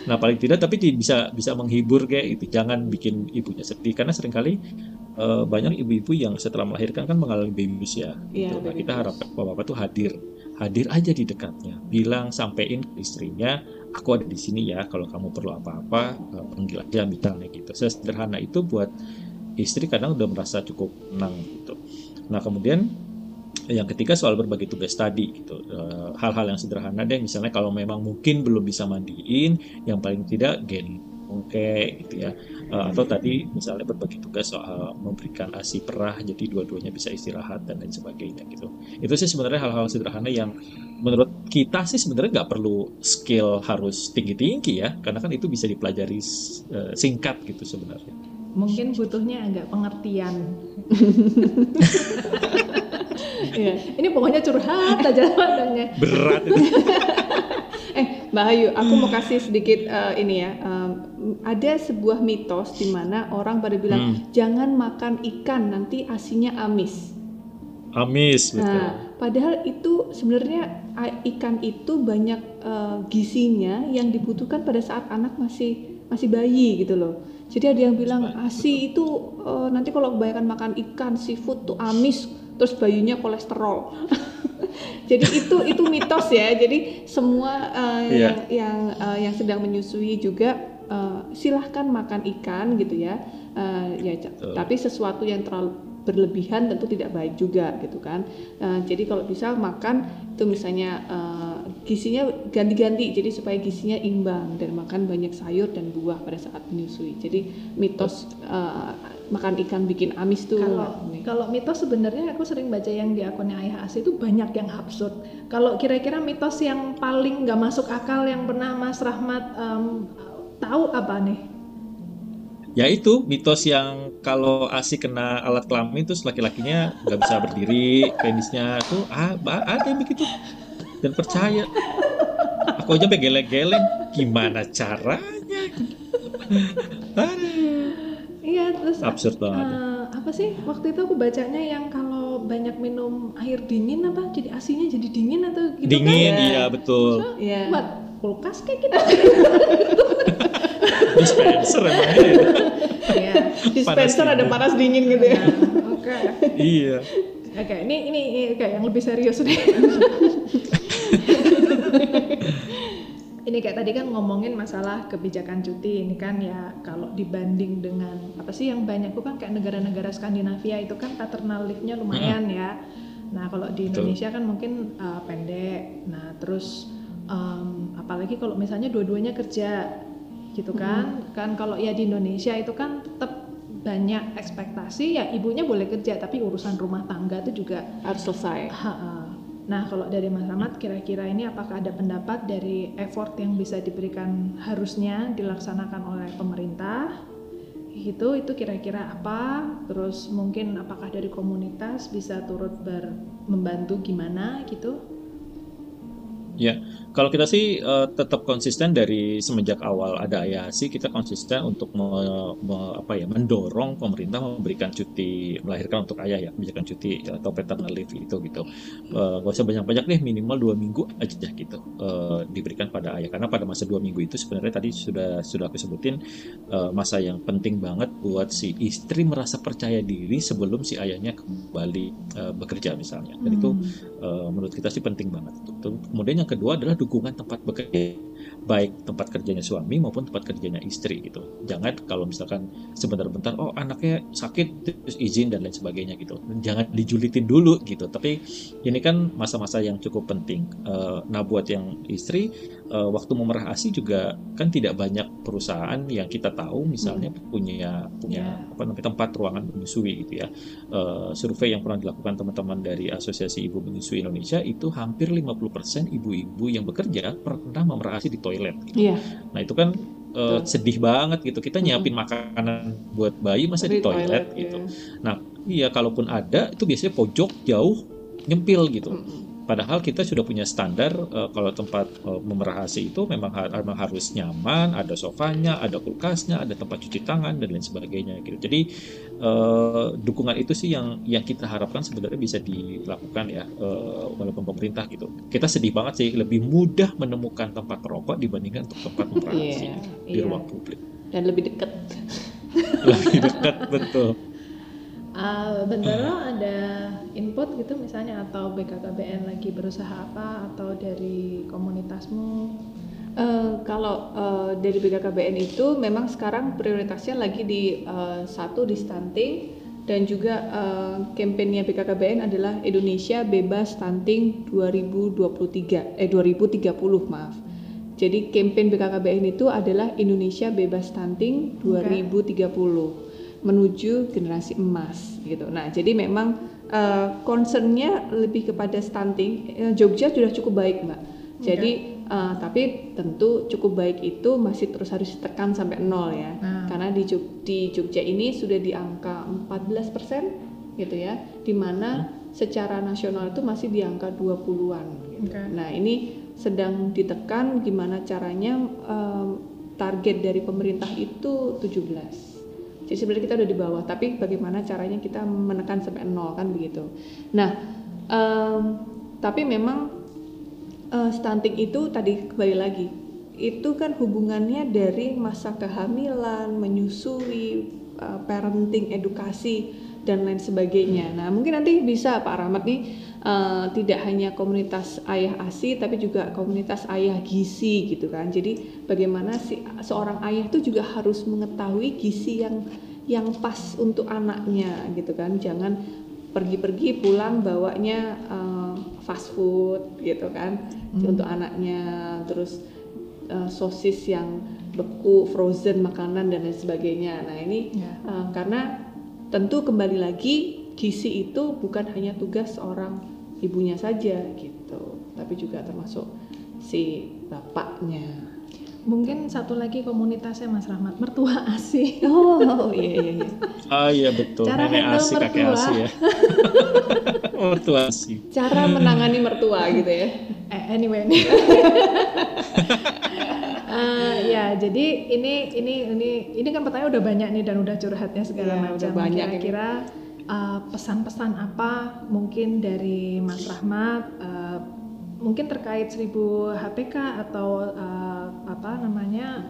nah paling tidak tapi bisa bisa menghibur kayak itu jangan bikin ibunya sedih. Karena sering kali uh, banyak ibu-ibu yang setelah melahirkan kan mengalami baby ya, ya gitu. nah, kita harapkan bapak-bapak tuh hadir. Hadir aja di dekatnya. Bilang sampein ke istrinya aku ada di sini ya kalau kamu perlu apa-apa eh, panggil aja misalnya gitu. Sederhana itu buat istri kadang udah merasa cukup tenang gitu. Nah kemudian yang ketiga soal berbagi tugas tadi gitu. Eh, hal-hal yang sederhana deh misalnya kalau memang mungkin belum bisa mandiin yang paling tidak gen oke gitu ya. Uh, atau tadi misalnya berbagi tugas soal memberikan asi perah jadi dua-duanya bisa istirahat dan lain sebagainya gitu. Itu sih sebenarnya hal-hal sederhana yang menurut kita sih sebenarnya nggak perlu skill harus tinggi-tinggi ya karena kan itu bisa dipelajari uh, singkat gitu sebenarnya. Mungkin butuhnya agak pengertian. Ya, ini pokoknya curhat aja adanya berat itu. Mbak Ayu aku mau kasih sedikit uh, ini ya um, ada sebuah mitos di mana orang pada bilang hmm. jangan makan ikan nanti asinya amis amis betul. Nah, padahal itu sebenarnya ikan itu banyak uh, gizinya yang dibutuhkan pada saat anak masih masih bayi gitu loh. Jadi ada yang bilang asi itu uh, nanti kalau kebanyakan makan ikan seafood tuh amis terus bayinya kolesterol. Jadi itu itu mitos ya. Jadi semua uh, yeah. yang yang uh, yang sedang menyusui juga uh, silahkan makan ikan gitu ya. Uh, ya tapi sesuatu yang terlalu berlebihan tentu tidak baik juga gitu kan. Uh, jadi kalau bisa makan itu misalnya uh, gizinya ganti-ganti jadi supaya gizinya imbang dan makan banyak sayur dan buah pada saat menyusui. Jadi mitos uh, makan ikan bikin amis tuh. Kalau kalau mitos sebenarnya aku sering baca yang di akunnya Ayah Asi itu banyak yang absurd. Kalau kira-kira mitos yang paling nggak masuk akal yang pernah Mas Rahmat um, tahu apa nih? ya itu mitos yang kalau asi kena alat kelamin terus laki-lakinya nggak bisa berdiri penisnya tuh ah ada yang begitu dan percaya aku aja sampai geleng-geleng gimana caranya terus absurd banget uh, apa sih waktu itu aku bacanya yang kalau banyak minum air dingin apa jadi asinya jadi dingin atau gitu dingin kan? iya betul so, yeah. buat kulkas kayak gitu dispenser emangnya ya. ya. dispenser panas ada panas dingin gitu ya. Nah, oke. Okay. Iya. Oke, okay, ini ini oke okay, yang lebih serius nih. ini kayak tadi kan ngomongin masalah kebijakan cuti ini kan ya kalau dibanding dengan apa sih yang banyak tuh kan kayak negara-negara Skandinavia itu kan paternal leave-nya lumayan hmm. ya. Nah kalau di Indonesia kan mungkin uh, pendek. Nah terus um, apalagi kalau misalnya dua-duanya kerja gitu kan hmm. kan kalau ya di Indonesia itu kan tetap banyak ekspektasi ya ibunya boleh kerja tapi urusan rumah tangga itu juga harus selesai. Ha -ha. Nah kalau dari Mas Rahmat kira-kira ini apakah ada pendapat dari effort yang bisa diberikan harusnya dilaksanakan oleh pemerintah? Itu itu kira-kira apa? Terus mungkin apakah dari komunitas bisa turut ber membantu gimana gitu? Ya, Kalau kita sih uh, tetap konsisten dari semenjak awal ada AYASI kita konsisten untuk me, me, apa ya mendorong pemerintah memberikan cuti melahirkan untuk ayah ya memberikan cuti atau paternal leave itu gitu. Uh, gak usah banyak-banyak deh minimal dua minggu aja gitu uh, diberikan pada ayah karena pada masa dua minggu itu sebenarnya tadi sudah sudah aku sebutin uh, masa yang penting banget buat si istri merasa percaya diri sebelum si ayahnya kembali uh, bekerja misalnya dan hmm. itu uh, menurut kita sih penting banget. Kemudian yang kedua adalah dukungan tempat bekerja baik tempat kerjanya suami maupun tempat kerjanya istri gitu. Jangan kalau misalkan sebentar-bentar oh anaknya sakit terus izin dan lain sebagainya gitu. Jangan dijulitin dulu gitu. Tapi ini kan masa-masa yang cukup penting. Uh, nah buat yang istri uh, waktu memerah asi juga kan tidak banyak perusahaan yang kita tahu misalnya hmm. punya punya yeah. apa namanya tempat ruangan menyusui gitu ya uh, survei yang pernah dilakukan teman-teman dari Asosiasi Ibu Menyusui Indonesia itu hampir 50% ibu-ibu yang bekerja pernah memerah asi di toilet. Gitu. Iya. Nah itu kan uh, sedih banget gitu. Kita nyiapin makanan buat bayi masa di, di toilet, toilet gitu. Iya. Nah iya kalaupun ada itu biasanya pojok jauh nyempil gitu. Mm Padahal kita sudah punya standar uh, kalau tempat uh, memerah AC itu memang, ha memang harus nyaman, ada sofanya, ada kulkasnya, ada tempat cuci tangan dan lain sebagainya gitu. Jadi uh, dukungan itu sih yang yang kita harapkan sebenarnya bisa dilakukan ya uh, walaupun pemerintah gitu. Kita sedih banget sih lebih mudah menemukan tempat perokok dibandingkan untuk tempat memerah AC yeah, di yeah. ruang publik. Dan lebih dekat. lebih dekat betul. Uh, Bendera ada input gitu misalnya atau BKKBN lagi berusaha apa atau dari komunitasmu? Uh, kalau uh, dari BKKBN itu memang sekarang prioritasnya lagi di uh, satu di stunting dan juga uh, kampanye BKKBN adalah Indonesia bebas stunting 2023 eh 2030 maaf. Jadi kampanye BKKBN itu adalah Indonesia bebas stunting 2030. Okay menuju generasi emas gitu. Nah, jadi memang uh, concernnya lebih kepada stunting. Uh, Jogja sudah cukup baik, Mbak. Jadi uh, tapi tentu cukup baik itu masih terus harus ditekan sampai nol ya. Hmm. Karena di, Jog di Jogja ini sudah di angka 14% gitu ya. Di mana hmm. secara nasional itu masih di angka 20-an gitu. Okay. Nah, ini sedang ditekan gimana caranya um, target dari pemerintah itu 17 jadi sebenarnya kita udah di bawah, tapi bagaimana caranya kita menekan sampai nol kan begitu. Nah, um, tapi memang uh, stunting itu tadi kembali lagi itu kan hubungannya dari masa kehamilan, menyusui, uh, parenting, edukasi dan lain sebagainya. Nah, mungkin nanti bisa Pak Rahmat nih uh, tidak hanya komunitas ayah ASI tapi juga komunitas ayah gizi gitu kan. Jadi bagaimana si seorang ayah itu juga harus mengetahui gizi yang yang pas untuk anaknya gitu kan. Jangan pergi-pergi pulang bawanya uh, fast food gitu kan hmm. untuk anaknya terus uh, sosis yang beku, frozen makanan dan lain sebagainya. Nah, ini yeah. Ya. uh, karena tentu kembali lagi gizi itu bukan hanya tugas seorang ibunya saja gitu. Tapi juga termasuk si bapaknya. Mungkin satu lagi komunitasnya Mas Rahmat. Mertua asi oh iya iya iya. Oh iya betul. Cara nenek asi mertua. kakek asi ya. Mertua asi cara menangani mertua gitu ya. Eh, anyway. Uh, ya jadi ini ini ini ini kan pertanyaan udah banyak nih dan udah curhatnya segala ya, macam. kira-kira uh, pesan-pesan apa mungkin dari Mas Rahmat? Uh, mungkin terkait 1000 HPK atau uh, apa namanya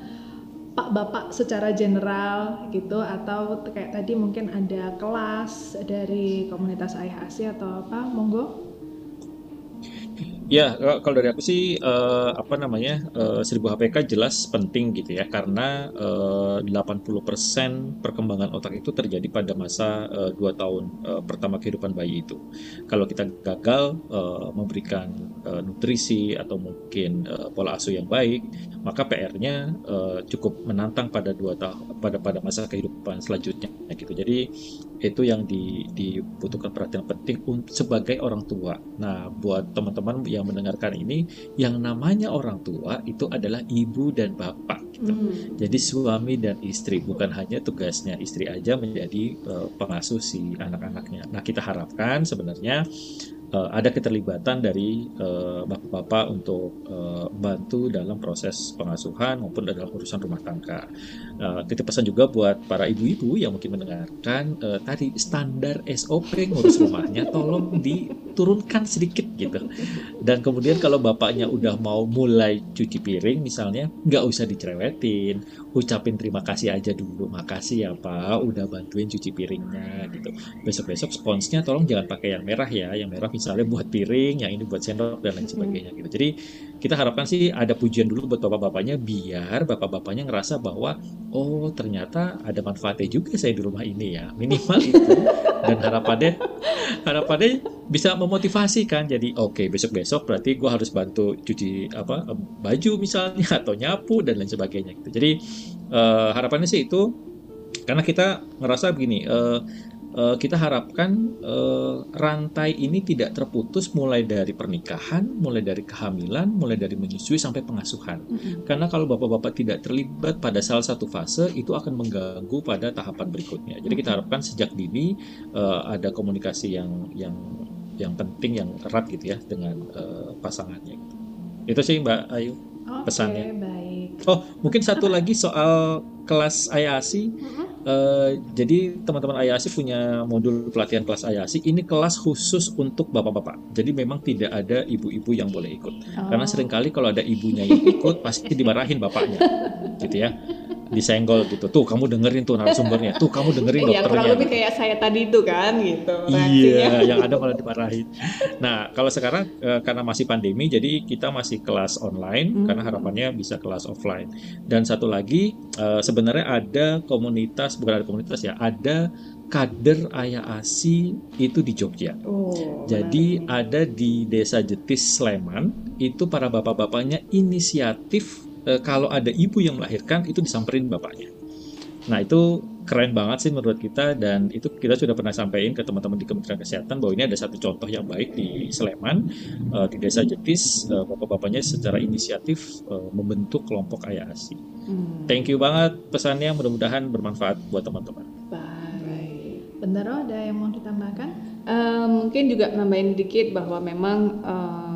Pak Bapak secara general gitu? Atau kayak tadi mungkin ada kelas dari komunitas Asia atau apa? Monggo Ya, kalau dari aku sih uh, apa namanya uh, 1000 HPK jelas penting gitu ya karena eh, uh, 80% perkembangan otak itu terjadi pada masa uh, 2 tahun uh, pertama kehidupan bayi itu. Kalau kita gagal uh, memberikan uh, nutrisi atau mungkin uh, pola asuh yang baik, maka PR-nya uh, cukup menantang pada dua tahun pada pada masa kehidupan selanjutnya gitu. Jadi itu yang di, dibutuhkan perhatian penting sebagai orang tua. Nah, buat teman-teman yang mendengarkan ini, yang namanya orang tua itu adalah ibu dan bapak. Gitu. Hmm. Jadi suami dan istri bukan hanya tugasnya istri aja menjadi uh, pengasuh si anak-anaknya. Nah, kita harapkan sebenarnya uh, ada keterlibatan dari uh, Bapak untuk uh, bantu dalam proses pengasuhan maupun dalam urusan rumah tangga. Kita pesan juga buat para ibu-ibu yang mungkin mendengarkan uh, tadi standar SOP ngurus rumahnya tolong diturunkan sedikit gitu. Dan kemudian kalau bapaknya udah mau mulai cuci piring misalnya nggak usah dicerewetin, ucapin terima kasih aja dulu, makasih ya Pak udah bantuin cuci piringnya gitu. Besok-besok sponsnya tolong jangan pakai yang merah ya, yang merah misalnya buat piring, yang ini buat sendok dan lain sebagainya gitu. Jadi kita harapkan sih ada pujian dulu buat bapak-bapaknya biar bapak-bapaknya ngerasa bahwa oh ternyata ada manfaatnya juga saya di rumah ini ya. Minimal itu. Dan harapannya harapannya bisa memotivasi kan jadi oke okay, besok besok berarti gue harus bantu cuci apa baju misalnya atau nyapu dan lain sebagainya gitu. Jadi uh, harapannya sih itu karena kita ngerasa begini uh, kita harapkan uh, rantai ini tidak terputus mulai dari pernikahan, mulai dari kehamilan, mulai dari menyusui sampai pengasuhan. Mm -hmm. Karena kalau bapak-bapak tidak terlibat pada salah satu fase itu akan mengganggu pada tahapan berikutnya. Jadi kita harapkan sejak dini uh, ada komunikasi yang yang yang penting yang erat gitu ya dengan uh, pasangannya. Gitu. Itu sih Mbak Ayu okay, pesannya. Baik. Oh mungkin satu lagi soal kelas ayasi. Mm -hmm Uh, jadi teman-teman Ayasi punya modul pelatihan kelas Ayasi. Ini kelas khusus untuk bapak-bapak. Jadi memang tidak ada ibu-ibu yang boleh ikut. Oh. Karena sering kali kalau ada ibunya yang ikut pasti dimarahin bapaknya, gitu ya disenggol gitu. Tuh kamu dengerin tuh narasumbernya. Tuh kamu dengerin dokternya ya kurang lebih kayak saya tadi itu kan gitu iya yang ada malah dimarahin. Nah kalau sekarang e, karena masih pandemi jadi kita masih kelas online hmm. karena harapannya bisa kelas offline. Dan satu lagi e, sebenarnya ada komunitas bukan ada komunitas ya ada kader ayah asi itu di Jogja. Oh, Jadi ada di Desa Jetis Sleman itu para bapak-bapaknya inisiatif e, kalau ada ibu yang melahirkan itu disamperin bapaknya. Nah itu keren banget sih menurut kita dan itu kita sudah pernah sampaikan ke teman-teman di Kementerian Kesehatan bahwa ini ada satu contoh yang baik di Sleman e, di Desa Jetis e, bapak-bapaknya secara inisiatif e, membentuk kelompok ayah asi. Hmm. Thank you banget pesannya mudah-mudahan bermanfaat buat teman-teman. Baik. Benar ada yang mau ditambahkan? Uh, mungkin juga nambahin dikit bahwa memang uh,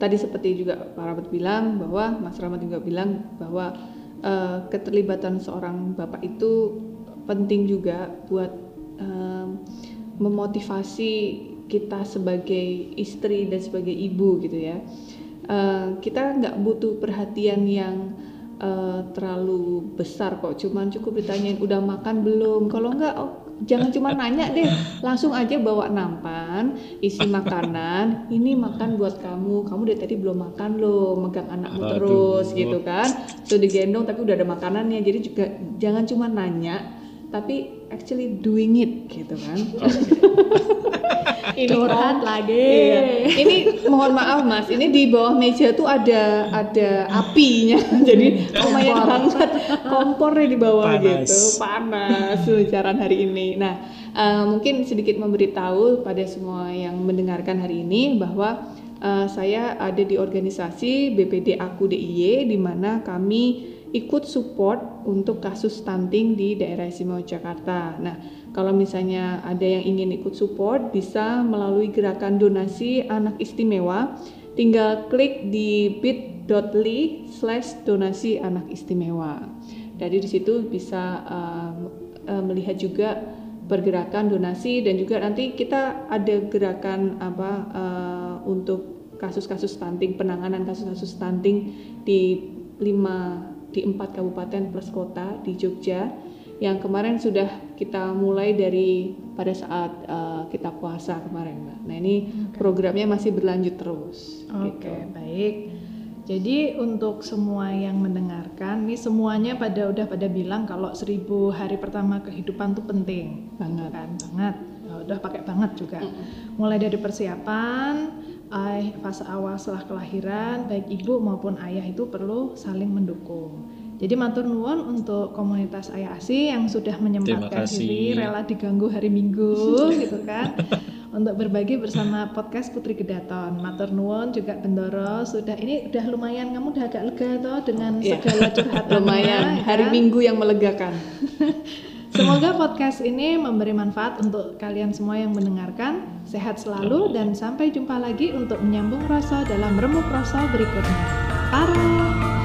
tadi seperti juga Pak Rahmat bilang bahwa Mas Rahmat juga bilang bahwa uh, keterlibatan seorang bapak itu penting juga buat uh, memotivasi kita sebagai istri dan sebagai ibu gitu ya. Uh, kita nggak butuh perhatian yang uh, terlalu besar kok, cuman cukup ditanyain udah makan belum. Kalau nggak, oh, jangan cuma nanya deh langsung aja bawa nampan isi makanan. Ini makan buat kamu. Kamu dari tadi belum makan loh megang anakmu Aduh. terus gitu kan. Sudah digendong tapi udah ada makanannya. Jadi juga jangan cuma nanya tapi actually doing it gitu kan. ini curhat lagi. Iya. Ini mohon maaf Mas, ini di bawah meja tuh ada ada apinya. Jadi lumayan banget kompornya di bawah panas. gitu. Panas pembicaraan hari ini. Nah, uh, mungkin sedikit memberitahu pada semua yang mendengarkan hari ini bahwa uh, saya ada di organisasi BPD Aku DIY di mana kami ikut support untuk kasus stunting di daerah istimewa Jakarta. Nah, kalau misalnya ada yang ingin ikut support, bisa melalui gerakan donasi anak istimewa. Tinggal klik di bit.ly slash donasi anak istimewa. Jadi di situ bisa uh, uh, melihat juga pergerakan donasi dan juga nanti kita ada gerakan apa uh, untuk kasus-kasus stunting, penanganan kasus-kasus stunting di lima di empat kabupaten plus kota di Jogja yang kemarin sudah kita mulai dari pada saat uh, kita puasa kemarin mbak. Nah ini okay. programnya masih berlanjut terus. Oke okay, gitu. baik. Jadi untuk semua yang mendengarkan, nih semuanya pada udah pada bilang kalau seribu hari pertama kehidupan tuh penting banget kan banget. Ya, udah pakai banget juga. Mm -hmm. Mulai dari persiapan, fase awal setelah kelahiran baik ibu maupun ayah itu perlu saling mendukung. Jadi matur nuwun untuk komunitas ayah asi yang sudah menyempatkan diri rela diganggu hari Minggu gitu kan untuk berbagi bersama podcast Putri Kedaton. Matur nuwun juga Bendoro sudah ini udah lumayan kamu udah agak lega toh dengan iya. segala curhatan lumayan ya, hari Minggu yang melegakan. Semoga podcast ini memberi manfaat untuk kalian semua yang mendengarkan. Sehat selalu dan sampai jumpa lagi untuk menyambung rasa dalam remuk rasa berikutnya. Para.